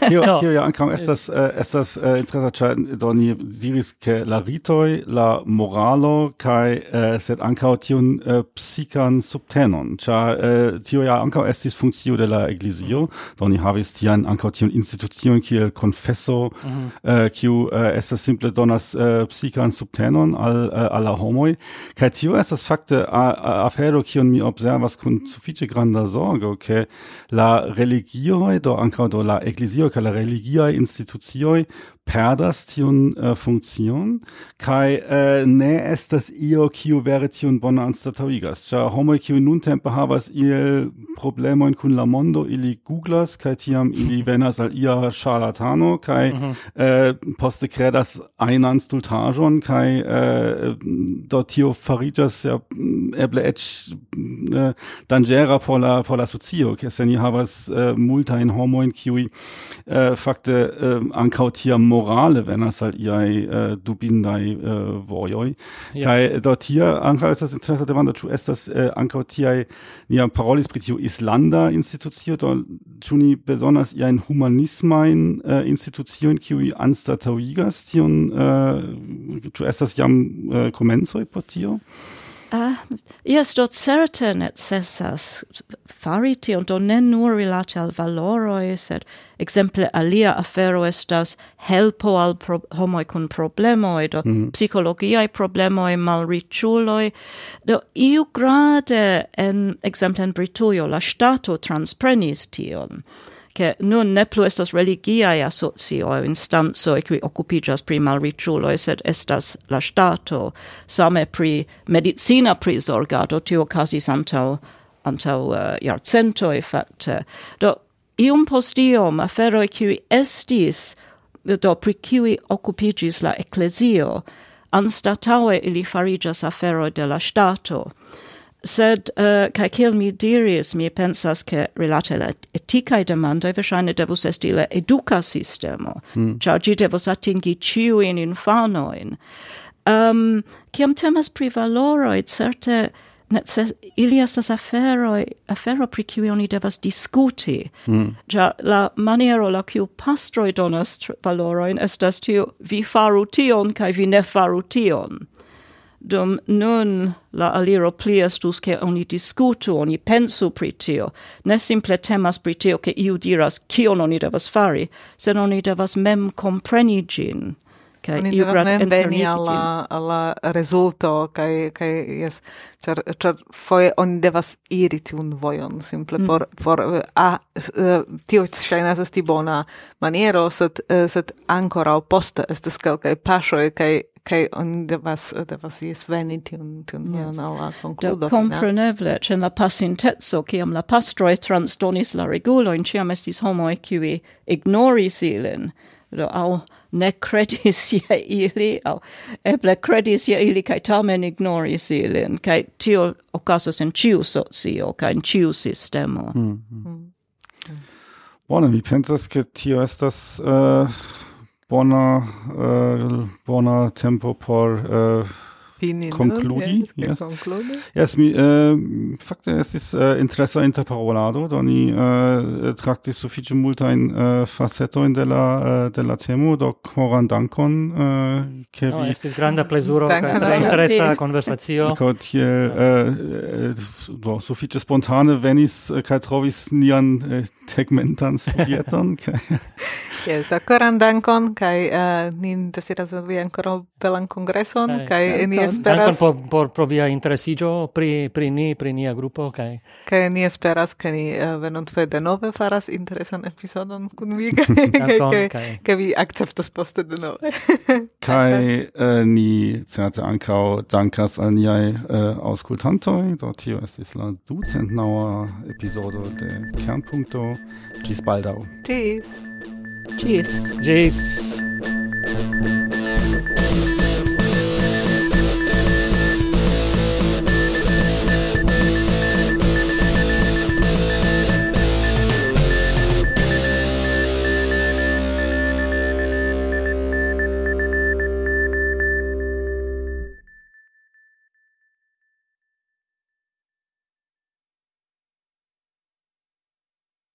Tio, tio ja ankam, estas, uh, estas uh, interesa, eh, do ni diris, ke la ritoi, la moralo, kai, uh, sed ankaŭ tiun uh, psikan subtenon, ĉar uh, tio ja ankaŭ estis funkcio de la eglizio, do ni havis tian ankaŭ tiun institucion kiel confesso mm uh, kiu uh, estas simple donas uh, psikan subtenon al uh, al la homoj, kaj tio estas fakte afero kiun mi observas kun sufiĉe granda sorgo, ke la religio do ankaŭ do la eklezioj kaj la religiaj institucioj perdas tiun uh, funkcion kai uh, ne estas io kiu vere tiun bona anstataŭigas ĉar homoj kiuj nuntempe havas iel problemojn kun la mondo ili googlas kaj tiam ili venas al ia charlatano kaj mm -hmm. uh, poste kredas ajnan stultaĵon kaj uh, do tio fariĝas ja eble eĉ uh, danĝera por la por la socio ke se ni havas uh, multajn homojn kiuj uh, fakte uh, ankaŭ tiam morale venas al iai äh, dubindai äh, vojoi. ja. Kai äh, dort hier ankaŭ estas interesa demando ĉu estas äh, ankaŭ tiaj ni parolis pri tiu islanda institucio do ĉu ni bezonas iajn humanismajn äh, instituciojn kiuj anstataŭigas tion äh, ĉu estas jam äh, komencoj por tio Ah, yes, do certe necessas fari tion, do ne nur rilate al valoroi, sed exemple alia afero estas helpo al pro homoi cun problemoi, do mm. psicologiae problemoi, malriciuloi, do iu grade, en, exemple en Britujo, la stato transprenis tion, che nun ne plu estas religiae instanzo e qui occupigas pri malriciuloi, sed estas la stato, same pri medicina prisorgado, tio casis antau, antau uh, eh, e facte. Do, ium post ium, e qui estis, do, pri qui occupigis la ecclesio, anstataue ili farigas afero de la stato sed uh, kai kiel mi diris mi pensas ke rilate la etikaj demandoj verŝajne devus esti la eduka sistemo mm. ĉar ĝi devus atingi ĉiujn infanojn um, kiam temas pri valoroj certe Necess ili estas aferoj, afero pri kiu oni devas diskuti. Mm. La maniero la kiu pastroj donas valorojn estas tiu vi faru tion kaj vi ne faru tion dum nun la aliro pli estus che oni discutu, oni pensu pri tio, ne simple temas pri tio che iu diras kion oni devas fari, sed oni devas mem compreni gin, kai okay, iu grad alla alla resulto kai kai yes char char foi on devas iri tiun vojon simple mm. por por a uh, tio ŝajnas esti bona maniero sed uh, sed post poste estas kelkaj paŝoj kai kaj oni devas eh, devas is veni tiun tiun yes. la concludo Kompreneble, che la pasinteco kiam la pastroi transdonis la regulojn, ciam estis homoj kiuj ignoris ilin do au ne credis je ili, au eble credis je ili, kai tamen ignoris ilin, kai tio ocasos en ciu socio, kai in ciu sistemo. Mm, -hmm. mm. mm. Mi pensas, che tio estas... Uh, bona eh, bona tempo por eh, fini concludi? Yes. concludi. Yes mi uh, fakte estis uh, interesa interparolado do ni uh, traktis multa in uh, facetojn de la uh, de la temo. Do coran dankon uh, ke no, vi estis granda plezuro ka interessa interesa konversacio. Kaj tiel uh, do sufiĉe spontane venis kaj trovis nian uh, tegmentan studieton kaj Yes, do coran dankon kai uh, nin desiras vi ancora belan kongreson kai ni esperas... Por, por, por via interesigio pri, pri ni, pri nia grupo, kai... Kai ni esperas che ni uh, de nove faras interesan episodon kun vi, kai, kai, vi akceptos poste denove. kai uh, eh, ni certe ankau dankas al niai uh, eh, auscultantoi, do tio estis la ducentnaua episodo de Kernpunkto. Gis baldau. Gis. Gis. Gis.